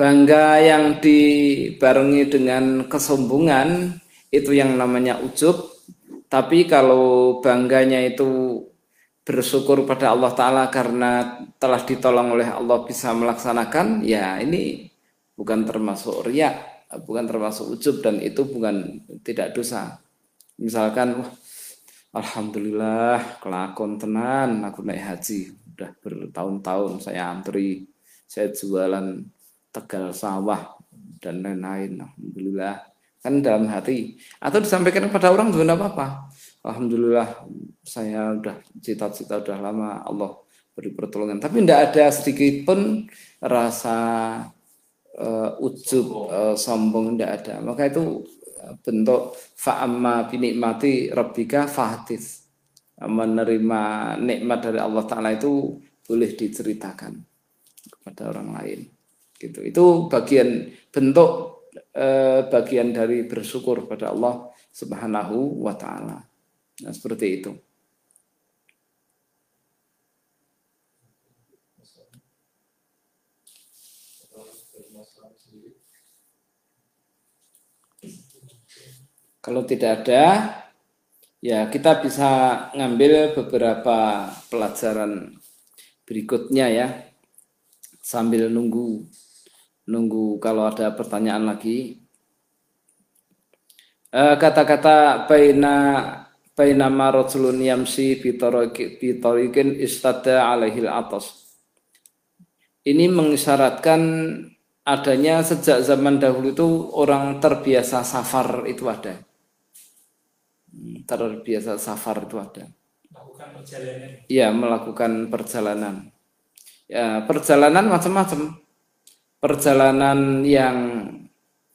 bangga yang dibarengi dengan kesombongan itu yang namanya ujub. Tapi kalau bangganya itu bersyukur pada Allah Ta'ala karena telah ditolong oleh Allah bisa melaksanakan ya ini bukan termasuk riak bukan termasuk ujub dan itu bukan tidak dosa. Misalkan wah Alhamdulillah kelakon tenan aku naik haji. Udah bertahun-tahun saya antri saya jualan tegal sawah dan lain-lain Alhamdulillah. Kan dalam hati. Atau disampaikan kepada orang juga tidak apa-apa. Alhamdulillah saya udah cita-cita udah lama Allah beri pertolongan. Tapi tidak ada sedikit pun rasa uh, ujub uh, sombong tidak ada. Maka itu bentuk fa'amma binikmati rabbika fahatis menerima nikmat dari Allah Ta'ala itu boleh diceritakan kepada orang lain. Gitu. Itu bagian bentuk eh, bagian dari bersyukur pada Allah Subhanahu wa taala. Nah seperti itu Kalau tidak ada, ya kita bisa ngambil beberapa pelajaran berikutnya ya. Sambil nunggu nunggu kalau ada pertanyaan lagi. Kata-kata baina baina marotulun yamsi bitarikin istada alaihil atas. Ini mengisyaratkan adanya sejak zaman dahulu itu orang terbiasa safar itu ada terbiasa safar itu ada. Melakukan perjalanan. Iya, melakukan perjalanan. Ya, perjalanan macam-macam. Perjalanan yang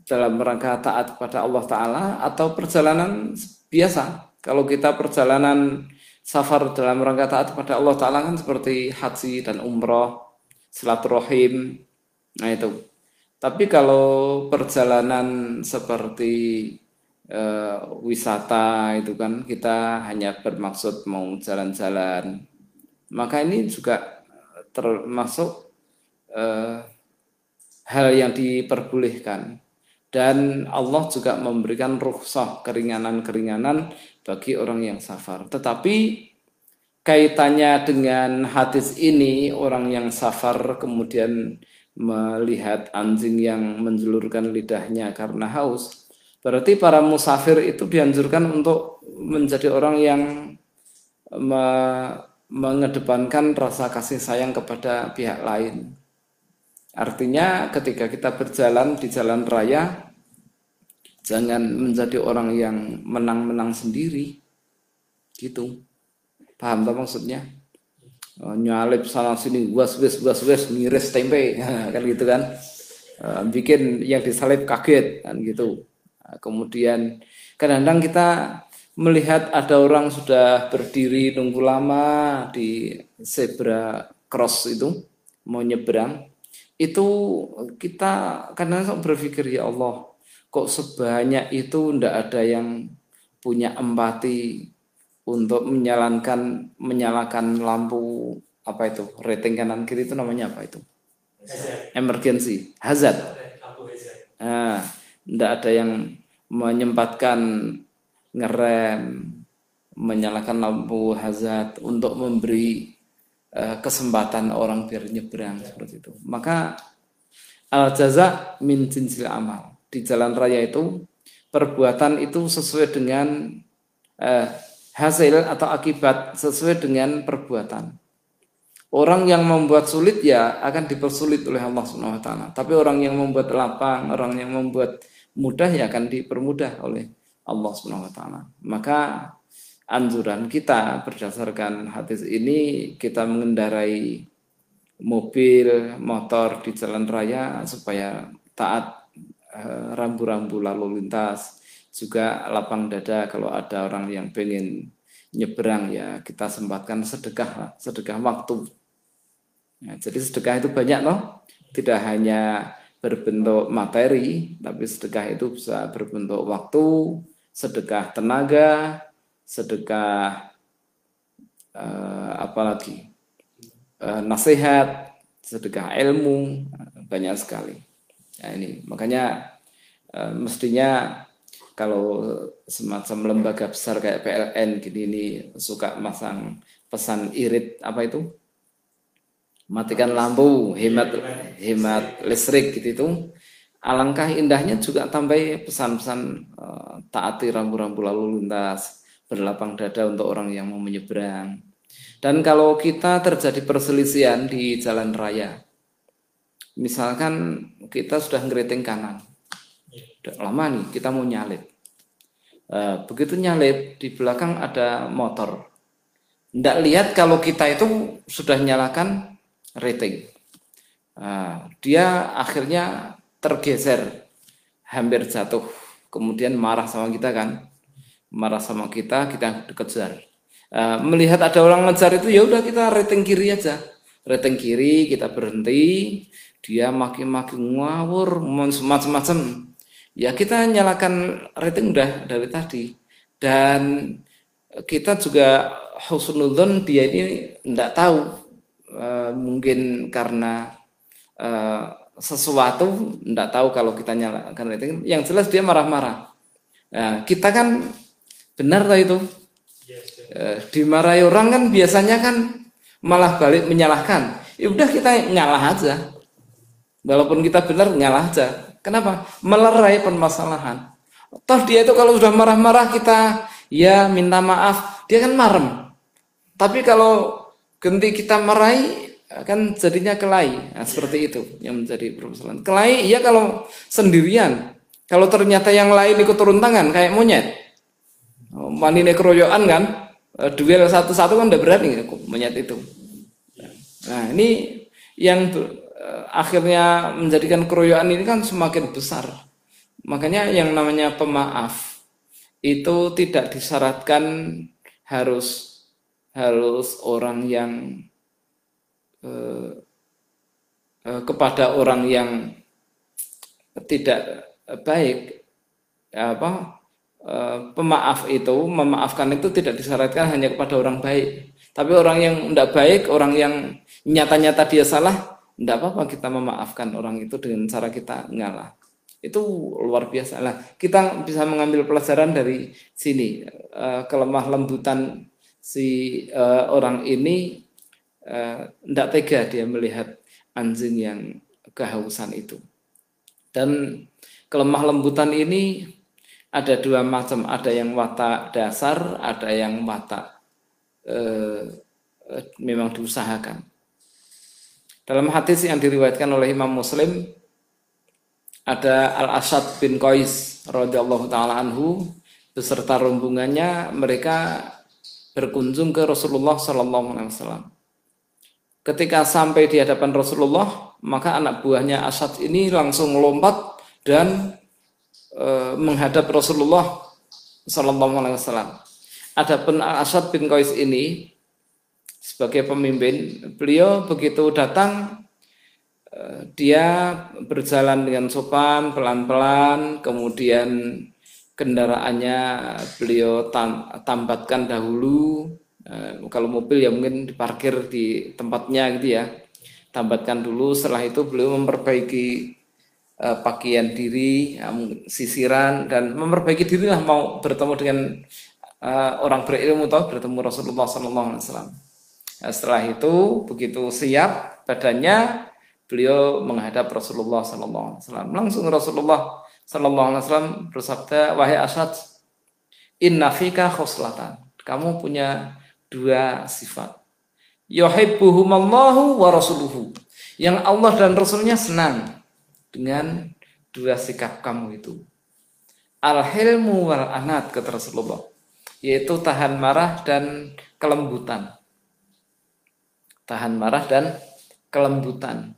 dalam rangka taat kepada Allah Ta'ala atau perjalanan biasa. Kalau kita perjalanan safar dalam rangka taat kepada Allah Ta'ala kan seperti haji dan umroh, silaturahim, nah itu. Tapi kalau perjalanan seperti uh, wisata itu kan kita hanya bermaksud mau jalan-jalan. Maka ini juga termasuk uh, hal yang diperbolehkan. Dan Allah juga memberikan rukhsah keringanan-keringanan bagi orang yang safar. Tetapi kaitannya dengan hadis ini orang yang safar kemudian melihat anjing yang menjulurkan lidahnya karena haus Berarti para musafir itu dianjurkan untuk menjadi orang yang me mengedepankan rasa kasih sayang kepada pihak lain. Artinya ketika kita berjalan di jalan raya jangan menjadi orang yang menang-menang sendiri. Gitu. Paham tak maksudnya? Oh, nyalip sana sini was wes was wes ngiris tempe kan gitu kan. Uh, bikin yang disalip kaget kan gitu kemudian kadang-kadang kita melihat ada orang sudah berdiri nunggu lama di zebra cross itu mau nyebrang itu kita kadang-kadang berpikir ya Allah kok sebanyak itu ndak ada yang punya empati untuk menyalankan menyalakan lampu apa itu rating kanan kiri itu namanya apa itu? Emergency. Hazard. nah Tidak ada yang menyempatkan ngerem, menyalakan lampu hazard untuk memberi uh, kesempatan orang biar nyebrang seperti itu. Maka al jaza min jinsil amal. Di jalan raya itu perbuatan itu sesuai dengan uh, hasil atau akibat sesuai dengan perbuatan. Orang yang membuat sulit ya akan dipersulit oleh Allah Subhanahu wa taala. Tapi orang yang membuat lapang, orang yang membuat mudah ya akan dipermudah oleh Allah Subhanahu wa taala. Maka anjuran kita berdasarkan hadis ini kita mengendarai mobil, motor di jalan raya supaya taat eh, rambu-rambu lalu lintas, juga lapang dada kalau ada orang yang pengen nyebrang ya kita sempatkan sedekah sedekah waktu. Ya, jadi sedekah itu banyak loh, tidak hanya berbentuk materi, tapi sedekah itu bisa berbentuk waktu, sedekah tenaga, sedekah eh, apalagi eh, nasihat, sedekah ilmu, banyak sekali. Ya, ini. Makanya eh, mestinya kalau semacam lembaga besar kayak PLN gini ini suka masang pesan irit apa itu matikan lampu, hemat hemat listrik gitu itu. Alangkah indahnya juga tambah pesan-pesan uh, taati rambu-rambu lalu lintas, berlapang dada untuk orang yang mau menyeberang. Dan kalau kita terjadi perselisihan di jalan raya, misalkan kita sudah ngeriting kanan, udah lama nih kita mau nyalip. Uh, begitu nyalip di belakang ada motor. Tidak lihat kalau kita itu sudah nyalakan rating. Nah, dia akhirnya tergeser, hampir jatuh. Kemudian marah sama kita kan, marah sama kita, kita dikejar. Uh, melihat ada orang ngejar itu ya udah kita rating kiri aja, rating kiri kita berhenti, dia makin-makin ngawur, macam-macam. Ya kita nyalakan rating udah dari tadi dan kita juga husnudon dia ini tidak tahu Eh, mungkin karena uh, sesuatu tidak tahu kalau kita nyalakan rating. Yang jelas dia marah-marah. Nah, kita kan benar lah itu? Uh, dimarahi orang kan biasanya kan malah balik menyalahkan. Ya udah kita nyalah aja. Walaupun kita benar nyalah aja. Kenapa? Melerai permasalahan. Toh dia itu kalau sudah marah-marah kita ya minta maaf dia kan marem. Tapi kalau Ganti kita meraih kan jadinya kelahi. Nah, seperti itu yang menjadi permasalahan. Kelahi iya kalau sendirian. Kalau ternyata yang lain ikut turun tangan kayak monyet. Manine keroyokan kan. Eh, duel satu-satu kan udah berani monyet itu. Nah, ini yang eh, akhirnya menjadikan keroyokan ini kan semakin besar. Makanya yang namanya pemaaf itu tidak disyaratkan harus harus orang yang eh, eh, kepada orang yang tidak baik apa eh, pemaaf itu memaafkan itu tidak disyaratkan hanya kepada orang baik. Tapi orang yang tidak baik orang yang nyata-nyata dia salah tidak apa-apa kita memaafkan orang itu dengan cara kita ngalah itu luar biasa. Lah kita bisa mengambil pelajaran dari sini eh, kelemah lembutan si uh, orang ini tidak uh, tega dia melihat anjing yang kehausan itu. Dan kelemah lembutan ini ada dua macam, ada yang watak dasar, ada yang watak uh, uh, memang diusahakan. Dalam hadis yang diriwayatkan oleh Imam Muslim ada Al Asad bin Qais radhiyallahu taala anhu beserta rombongannya mereka berkunjung ke Rasulullah Sallallahu Alaihi Wasallam. Ketika sampai di hadapan Rasulullah, maka anak buahnya Asad ini langsung lompat dan e, menghadap Rasulullah Sallallahu Alaihi Wasallam. Adapun Asad bin Qais ini sebagai pemimpin, beliau begitu datang e, dia berjalan dengan sopan, pelan-pelan, kemudian kendaraannya beliau tam, tambatkan dahulu eh, kalau mobil ya mungkin diparkir di tempatnya gitu ya tambatkan dulu setelah itu beliau memperbaiki uh, pakaian diri, um, sisiran dan memperbaiki diri lah mau bertemu dengan uh, orang berilmu atau bertemu Rasulullah Alaihi Wasallam. Nah, setelah itu begitu siap badannya beliau menghadap Rasulullah Wasallam. Langsung Rasulullah Sallallahu Alaihi Wasallam bersabda, wahai Asad, inna fika khoslatan. Kamu punya dua sifat. Yuhibbuhumallahu wa rasuluhu. Yang Allah dan Rasulnya senang dengan dua sikap kamu itu. Al-hilmu wal anat kata Rasulullah. Yaitu tahan marah dan kelembutan. Tahan marah dan kelembutan.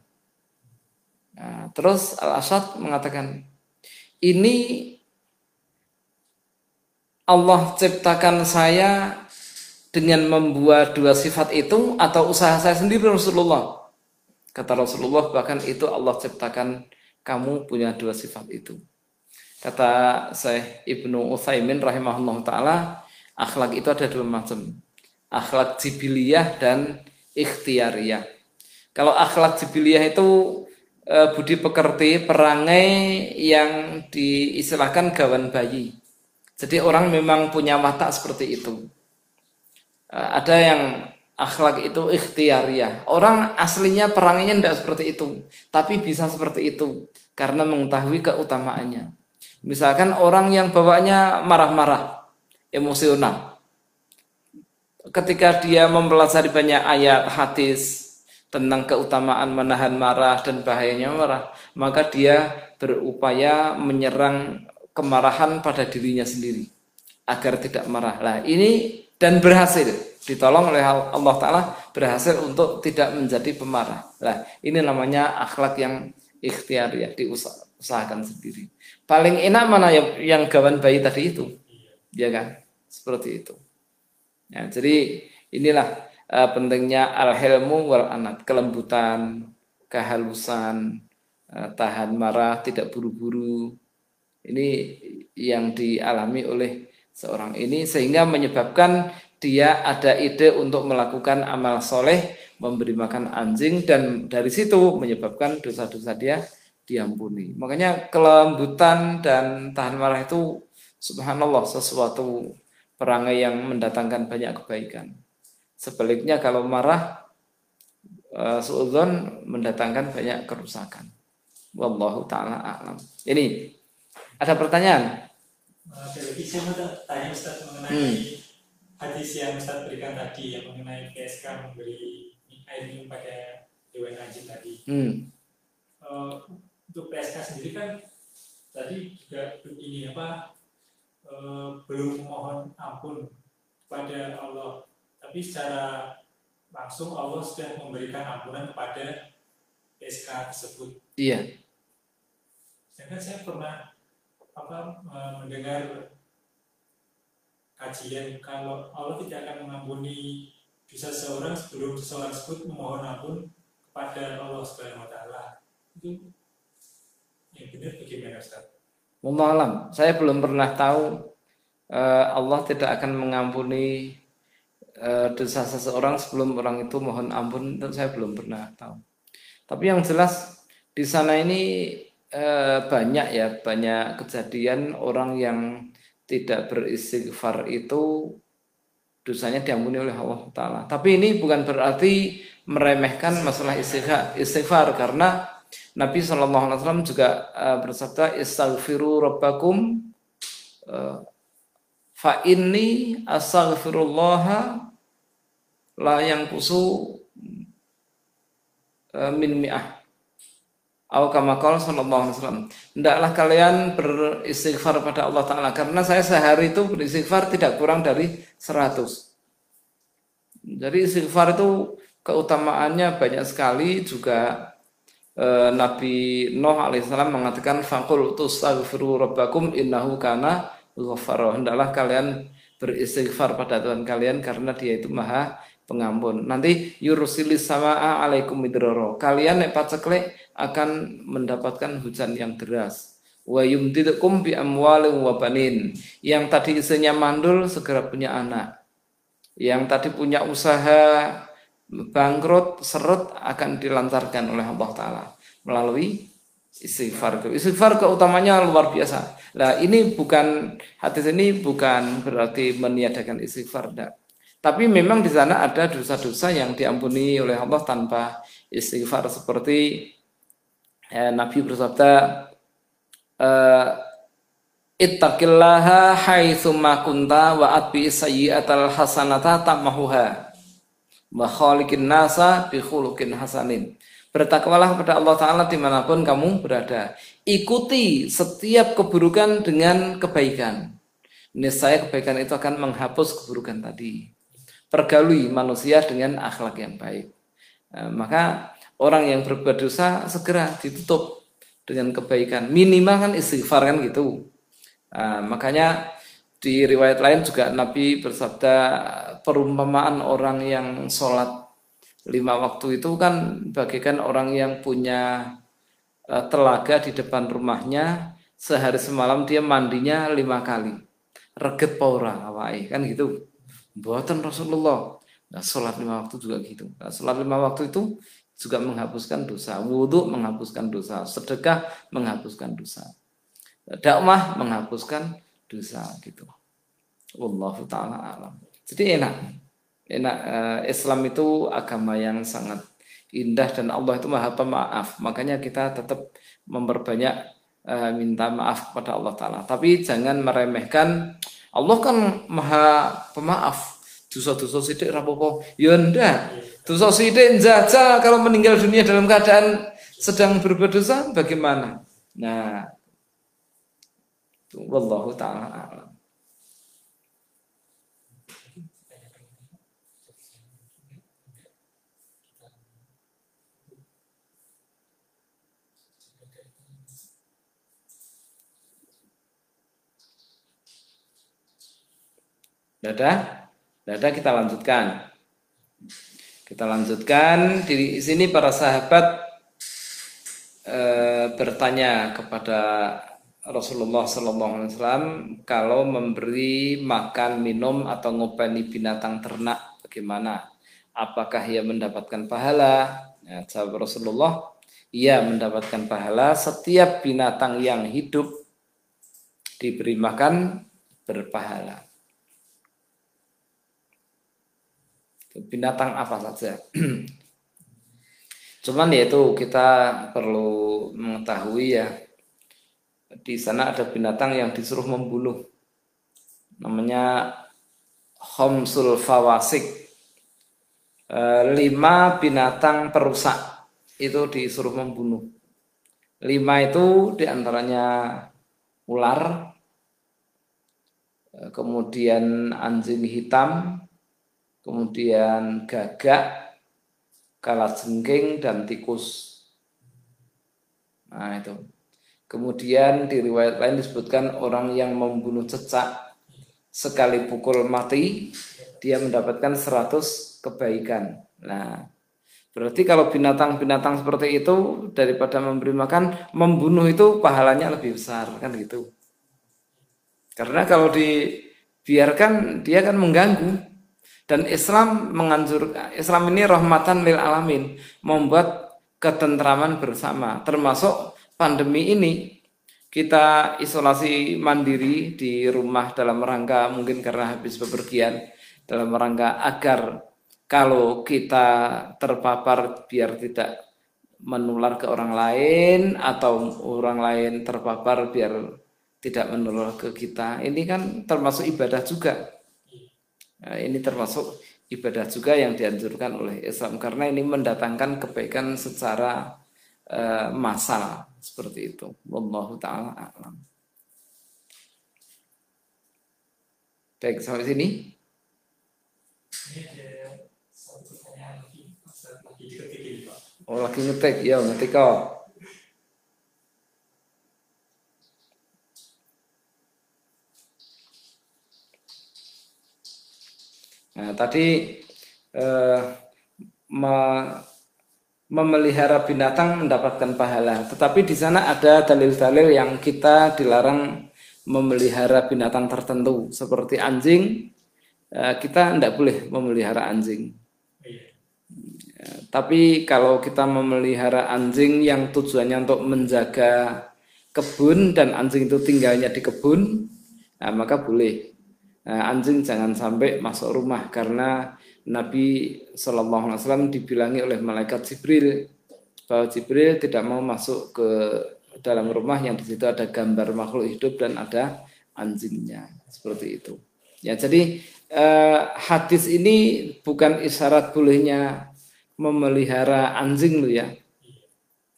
Nah, terus Al-Asad mengatakan, ini Allah ciptakan saya dengan membuat dua sifat itu atau usaha saya sendiri Rasulullah. Kata Rasulullah bahkan itu Allah ciptakan kamu punya dua sifat itu. Kata saya Ibnu Utsaimin rahimahullah taala, akhlak itu ada dua macam. Akhlak jibiliyah dan ikhtiariyah. Kalau akhlak jibiliyah itu e, budi pekerti, perangai yang diistilahkan gawan bayi. Jadi orang memang punya watak seperti itu. E, ada yang akhlak itu ikhtiariah. Orang aslinya perangnya tidak seperti itu, tapi bisa seperti itu karena mengetahui keutamaannya. Misalkan orang yang bawaannya marah-marah, emosional. Ketika dia mempelajari banyak ayat hadis tentang keutamaan menahan marah dan bahayanya marah, maka dia berupaya menyerang kemarahan pada dirinya sendiri agar tidak marah. Lah ini dan berhasil ditolong oleh Allah Ta'ala berhasil untuk tidak menjadi pemarah. Nah, ini namanya akhlak yang ikhtiar ya, diusahakan sendiri. Paling enak mana yang, yang gawan bayi tadi itu? Ya kan? Seperti itu. Ya, jadi inilah uh, pentingnya al-hilmu wal anat, kelembutan, kehalusan, uh, tahan marah, tidak buru-buru. Ini yang dialami oleh seorang ini sehingga menyebabkan dia ada ide untuk melakukan amal soleh, memberi makan anjing dan dari situ menyebabkan dosa-dosa dia diampuni. Makanya kelembutan dan tahan marah itu subhanallah sesuatu perangai yang mendatangkan banyak kebaikan. Sebaliknya kalau marah uh, suudzon mendatangkan banyak kerusakan. Wallahu taala alam. Ini ada pertanyaan? Lagi saya mau tanya Ustaz mengenai hmm hadis yang Ustaz berikan tadi yang mengenai PSK memberi air minum pada Dewan Haji tadi. Hmm. Uh, untuk PSK sendiri kan tadi juga begini apa uh, belum mohon ampun kepada Allah, tapi secara langsung Allah sudah memberikan ampunan kepada PSK tersebut. Iya. Sedangkan saya pernah apa mendengar kajian kalau Allah tidak akan mengampuni dosa seorang sebelum seseorang tersebut memohon ampun kepada Allah Subhanahu wa taala. Itu yang benar bagaimana Ustaz? Malam, saya belum pernah tahu uh, Allah tidak akan mengampuni uh, dosa seseorang sebelum orang itu mohon ampun itu saya belum pernah tahu. Tapi yang jelas di sana ini uh, banyak ya banyak kejadian orang yang tidak beristighfar itu dosanya diampuni oleh Allah Taala. Tapi ini bukan berarti meremehkan masalah istighfar, istighfar karena Nabi Shallallahu Alaihi Wasallam juga uh, bersabda istighfiru rabbakum uh, fa inni astaghfirullah la yang kusu uh, min mi'ah Au kamakal sallallahu alaihi wasallam. Hendaklah kalian beristighfar pada Allah Ta'ala. Karena saya sehari itu beristighfar tidak kurang dari 100. Jadi istighfar itu keutamaannya banyak sekali juga eh, Nabi Nuh alaihissalam mengatakan fakul tustaghfiru rabbakum innahu kana ghafara. Hendaklah kalian beristighfar pada Tuhan kalian karena dia itu maha pengampun. Nanti yurusilis sama alaikum midroro. Kalian nek pacekle akan mendapatkan hujan yang deras. Wa yumdidukum bi amwalin wa banin. Yang tadi isinya mandul segera punya anak. Yang tadi punya usaha bangkrut, seret akan dilancarkan oleh Allah taala melalui istighfar. Istighfar keutamanya luar biasa. Nah, ini bukan hadis ini bukan berarti meniadakan istighfar enggak. Tapi memang di sana ada dosa-dosa yang diampuni oleh Allah tanpa istighfar seperti eh, Nabi bersabda eh, Ittaqillaha haitsu ma kunta wa atbi sayyi'atal hasanata tamahuha wa khaliqin nasa bi khuluqin hasanin. Bertakwalah kepada Allah Ta'ala di mana pun kamu berada. Ikuti setiap keburukan dengan kebaikan. Niscaya kebaikan itu akan menghapus keburukan tadi. Pergalui manusia dengan akhlak yang baik. Nah, maka orang yang berbuat dosa segera ditutup dengan kebaikan. Minimal kan istighfar kan gitu. Nah, makanya di riwayat lain juga Nabi bersabda perumpamaan orang yang sholat lima waktu itu kan bagikan orang yang punya uh, telaga di depan rumahnya sehari semalam dia mandinya lima kali reget paura kan gitu buatan Rasulullah. Nah sholat lima waktu juga gitu. Nah, sholat lima waktu itu juga menghapuskan dosa. Wudhu menghapuskan dosa. Sedekah menghapuskan dosa. Dakwah menghapuskan dosa gitu. Wallahu taala alam. Jadi enak. Enak uh, Islam itu agama yang sangat indah dan Allah itu maha pemaaf. Makanya kita tetap memperbanyak uh, minta maaf kepada Allah Taala. Tapi jangan meremehkan Allah kan maha pemaaf. Dosa-dosa sidik rapopo ya ndak. Dosa sidik jajal kalau meninggal dunia dalam keadaan sedang berbuat dosa bagaimana? Nah. Wallahu taala Dada, dada kita lanjutkan. Kita lanjutkan di sini para sahabat e, bertanya kepada Rasulullah SAW kalau memberi makan, minum atau ngopeni binatang ternak bagaimana? Apakah ia mendapatkan pahala? Ya, jawab Rasulullah, ia mendapatkan pahala setiap binatang yang hidup diberi makan berpahala. Binatang apa saja. Cuman ya itu kita perlu mengetahui ya di sana ada binatang yang disuruh membunuh. Namanya Homsul Fawasik. E, lima binatang perusak itu disuruh membunuh. Lima itu di antaranya ular, e, kemudian anjing hitam, kemudian gagak, kalajengking dan tikus. Nah itu. Kemudian di riwayat lain disebutkan orang yang membunuh cecak sekali pukul mati dia mendapatkan 100 kebaikan. Nah, berarti kalau binatang-binatang seperti itu daripada memberi makan, membunuh itu pahalanya lebih besar kan gitu. Karena kalau dibiarkan dia akan mengganggu dan Islam menganjurkan Islam ini rahmatan lil alamin, membuat ketentraman bersama. Termasuk pandemi ini kita isolasi mandiri di rumah dalam rangka mungkin karena habis bepergian dalam rangka agar kalau kita terpapar biar tidak menular ke orang lain atau orang lain terpapar biar tidak menular ke kita. Ini kan termasuk ibadah juga Nah, ini termasuk ibadah juga yang dianjurkan oleh Islam karena ini mendatangkan kebaikan secara uh, massal seperti itu. Wallahu taala alam. Baik, sampai sini. Oh, lagi ngetik, ya ngetik kok. Nah, tadi eh, me, memelihara binatang mendapatkan pahala. Tetapi di sana ada dalil-dalil yang kita dilarang memelihara binatang tertentu seperti anjing. Eh, kita tidak boleh memelihara anjing. Ya, Tapi kalau kita memelihara anjing yang tujuannya untuk menjaga kebun dan anjing itu tinggalnya di kebun, nah, maka boleh. Nah, anjing jangan sampai masuk rumah karena Nabi Shallallahu Alaihi Wasallam dibilangi oleh malaikat Jibril bahwa Jibril tidak mau masuk ke dalam rumah yang di situ ada gambar makhluk hidup dan ada anjingnya seperti itu. Ya jadi eh, hadis ini bukan isyarat bolehnya memelihara anjing loh ya.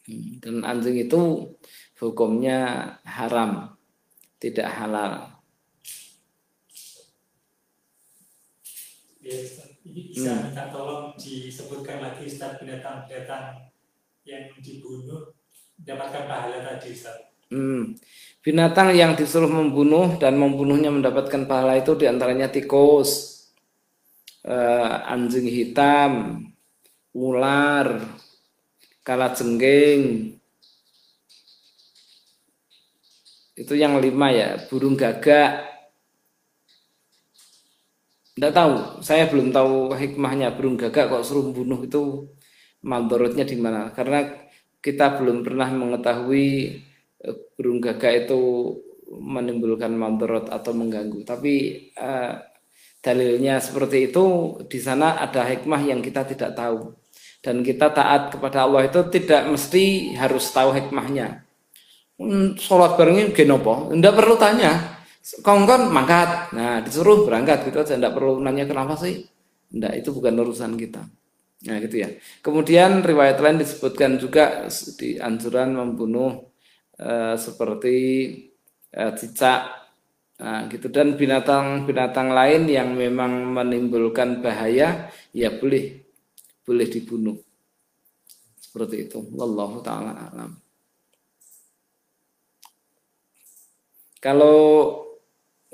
Hmm, dan anjing itu hukumnya haram, tidak halal. Ya, ini bisa hmm. minta tolong disebutkan lagi Ustaz binatang-binatang yang dibunuh mendapatkan pahala tadi Ustaz. Hmm. Binatang yang disuruh membunuh dan membunuhnya mendapatkan pahala itu di antaranya tikus, uh, anjing hitam, ular, kalajengking. Itu yang lima ya, burung gagak. Tidak tahu, saya belum tahu hikmahnya burung gagak kok suruh bunuh itu mandorotnya di mana. Karena kita belum pernah mengetahui burung gagak itu menimbulkan mandorot atau mengganggu. Tapi uh, dalilnya seperti itu di sana ada hikmah yang kita tidak tahu. Dan kita taat kepada Allah itu tidak mesti harus tahu hikmahnya. Hmm, sholat barengnya genopo, tidak perlu tanya. Kongkon mangkat, nah disuruh berangkat gitu aja, tidak perlu nanya kenapa sih. Tidak, itu bukan urusan kita. Nah gitu ya. Kemudian riwayat lain disebutkan juga di anjuran membunuh Eh, seperti uh, cicak nah, gitu dan binatang-binatang lain yang memang menimbulkan bahaya ya boleh boleh dibunuh seperti itu wallahu taala alam kalau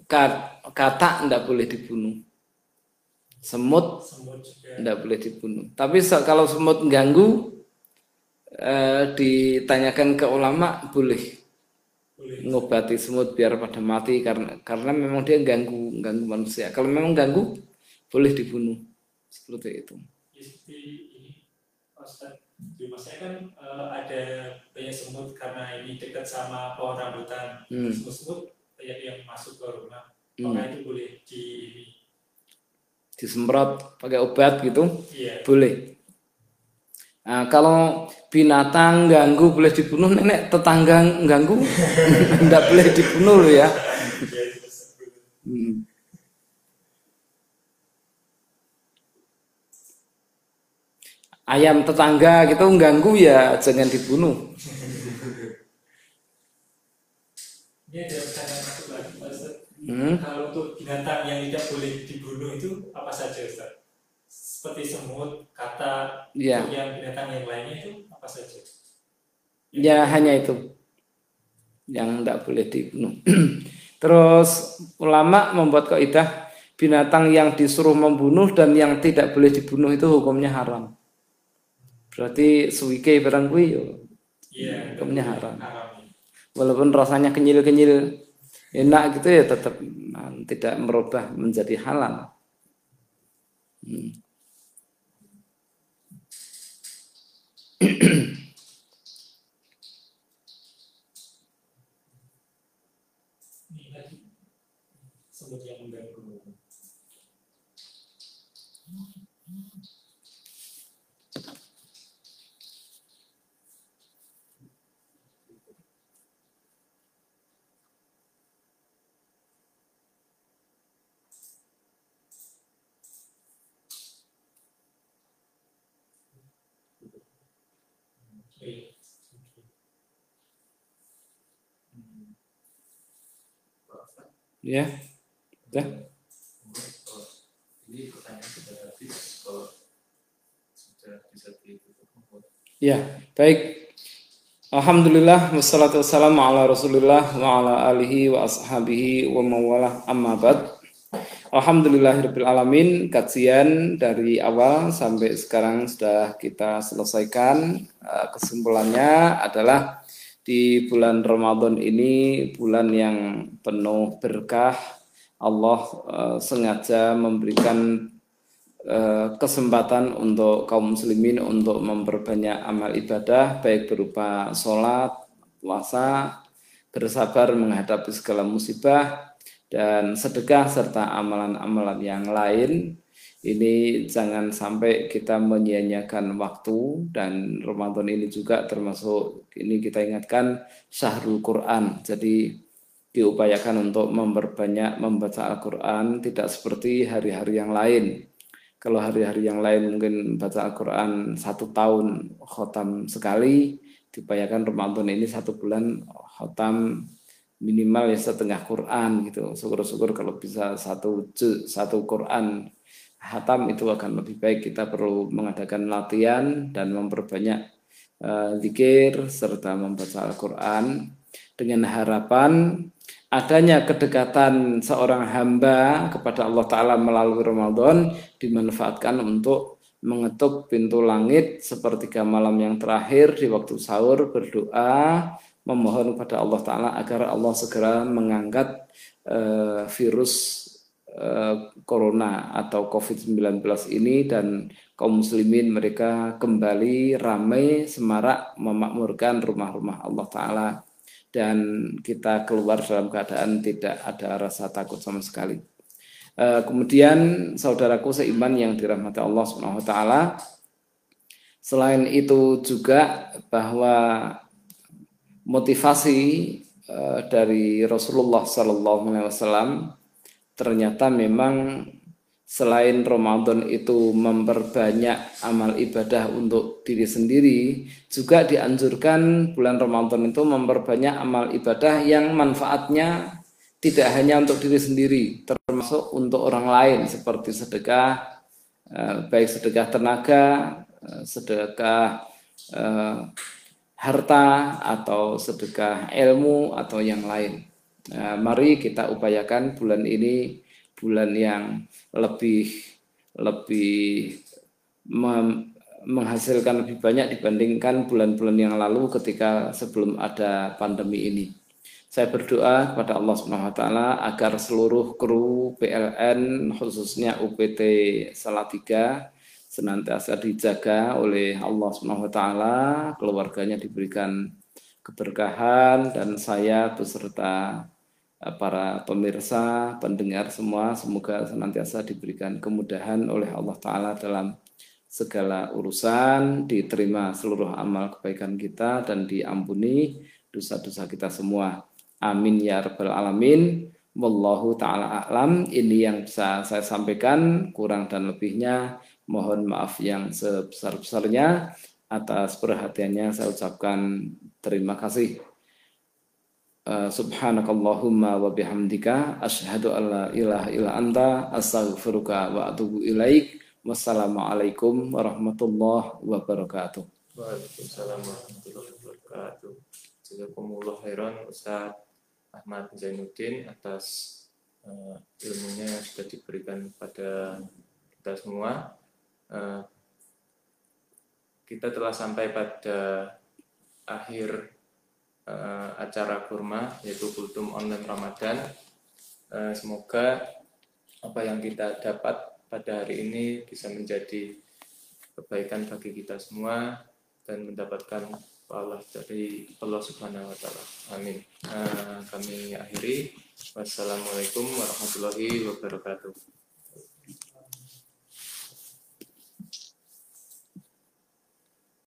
kata tidak boleh dibunuh semut tidak boleh dibunuh tapi kalau semut ganggu eh, ditanyakan ke ulama boleh, boleh ngobati semut biar pada mati karena karena memang dia ganggu ganggu manusia. Kalau memang ganggu boleh dibunuh seperti itu. Ya, seperti ini, Ustaz. Di rumah saya kan uh, ada banyak semut karena ini dekat sama pohon rambutan. Hmm. Semut-semut banyak yang masuk ke rumah. Hmm. Maka itu boleh di disemprot pakai obat gitu iya. boleh Nah, kalau binatang ganggu boleh dibunuh, nenek tetangga ganggu tidak boleh dibunuh ya. Hmm. Ayam tetangga gitu ganggu ya jangan dibunuh. Ini ada pertanyaan masuk lagi, Hmm? Kalau untuk binatang yang tidak boleh dibunuh itu apa saja, Ustaz? seperti semut, kata, ya. yang binatang yang lainnya itu apa saja? Ya hanya itu yang tidak boleh dibunuh. Terus ulama membuat kaidah binatang yang disuruh membunuh dan yang tidak boleh dibunuh itu hukumnya haram. Berarti suike barang kui ya, hukumnya haram. haram. Walaupun rasanya kenyil-kenyil enak gitu ya tetap nah, tidak merubah menjadi halal. Hmm. sebut yang mengganggu Ya. Ya. Ini pertanyaan sudah habis kalau sudah bisa ditutup. Ya, baik. Alhamdulillah wassalatu wassalamu ala Rasulillah wa ala alihi wa ashabihi wa mawalah amma bad. Alhamdulillahirabbil alamin kajian dari awal sampai sekarang sudah kita selesaikan. Eh, kesimpulannya adalah di bulan Ramadan ini bulan yang penuh berkah. Allah uh, sengaja memberikan eh, kesempatan untuk kaum muslimin untuk memperbanyak amal ibadah baik berupa sholat, puasa, bersabar menghadapi segala musibah dan sedekah serta amalan-amalan yang lain ini jangan sampai kita menyia-nyiakan waktu dan Ramadan ini juga termasuk ini kita ingatkan syahrul Quran. Jadi diupayakan untuk memperbanyak membaca Al-Quran tidak seperti hari-hari yang lain. Kalau hari-hari yang lain mungkin baca Al-Quran satu tahun khotam sekali diupayakan Ramadan ini satu bulan khotam minimal ya setengah Quran gitu. Syukur-syukur kalau bisa satu satu Quran hatam itu akan lebih baik. Kita perlu mengadakan latihan dan memperbanyak uh, zikir serta membaca Al-Quran dengan harapan adanya kedekatan seorang hamba kepada Allah Ta'ala melalui Ramadan dimanfaatkan untuk mengetuk pintu langit sepertiga malam yang terakhir di waktu sahur berdoa memohon kepada Allah Ta'ala agar Allah segera mengangkat uh, virus Eh, corona atau COVID-19 ini dan kaum muslimin mereka kembali ramai semarak memakmurkan rumah-rumah Allah Ta'ala dan kita keluar dalam keadaan tidak ada rasa takut sama sekali. Eh, kemudian saudaraku seiman yang dirahmati Allah Subhanahu taala selain itu juga bahwa motivasi eh, dari Rasulullah Sallallahu Alaihi Wasallam ternyata memang selain Ramadan itu memperbanyak amal ibadah untuk diri sendiri, juga dianjurkan bulan Ramadan itu memperbanyak amal ibadah yang manfaatnya tidak hanya untuk diri sendiri, termasuk untuk orang lain seperti sedekah, eh, baik sedekah tenaga, eh, sedekah eh, harta atau sedekah ilmu atau yang lain. Nah, mari kita upayakan bulan ini bulan yang lebih lebih menghasilkan lebih banyak dibandingkan bulan-bulan yang lalu ketika sebelum ada pandemi ini. Saya berdoa kepada Allah Subhanahu wa taala agar seluruh kru PLN khususnya UPT Salatiga senantiasa dijaga oleh Allah Subhanahu wa taala, keluarganya diberikan keberkahan dan saya beserta para pemirsa, pendengar semua, semoga senantiasa diberikan kemudahan oleh Allah Ta'ala dalam segala urusan, diterima seluruh amal kebaikan kita, dan diampuni dosa-dosa kita semua. Amin ya Rabbal Alamin. Wallahu ta'ala a'lam. Ini yang bisa saya sampaikan, kurang dan lebihnya. Mohon maaf yang sebesar-besarnya. Atas perhatiannya saya ucapkan terima kasih. Uh, subhanakallahumma wa bihamdika asyhadu an la ilaha illa anta astaghfiruka wa atubu ilaik. Wassalamualaikum warahmatullahi wabarakatuh. Waalaikumsalam warahmatullahi wabarakatuh. Jazakumullah khairan Ustaz Ahmad Zainuddin atas uh, ilmunya yang sudah diberikan kepada kita semua. Uh, kita telah sampai pada akhir uh, acara kurma yaitu kultum online Ramadan. Uh, semoga apa yang kita dapat pada hari ini bisa menjadi kebaikan bagi kita semua dan mendapatkan Allah dari Allah Subhanahu wa taala. Amin. Uh, kami akhiri. Wassalamualaikum warahmatullahi wabarakatuh.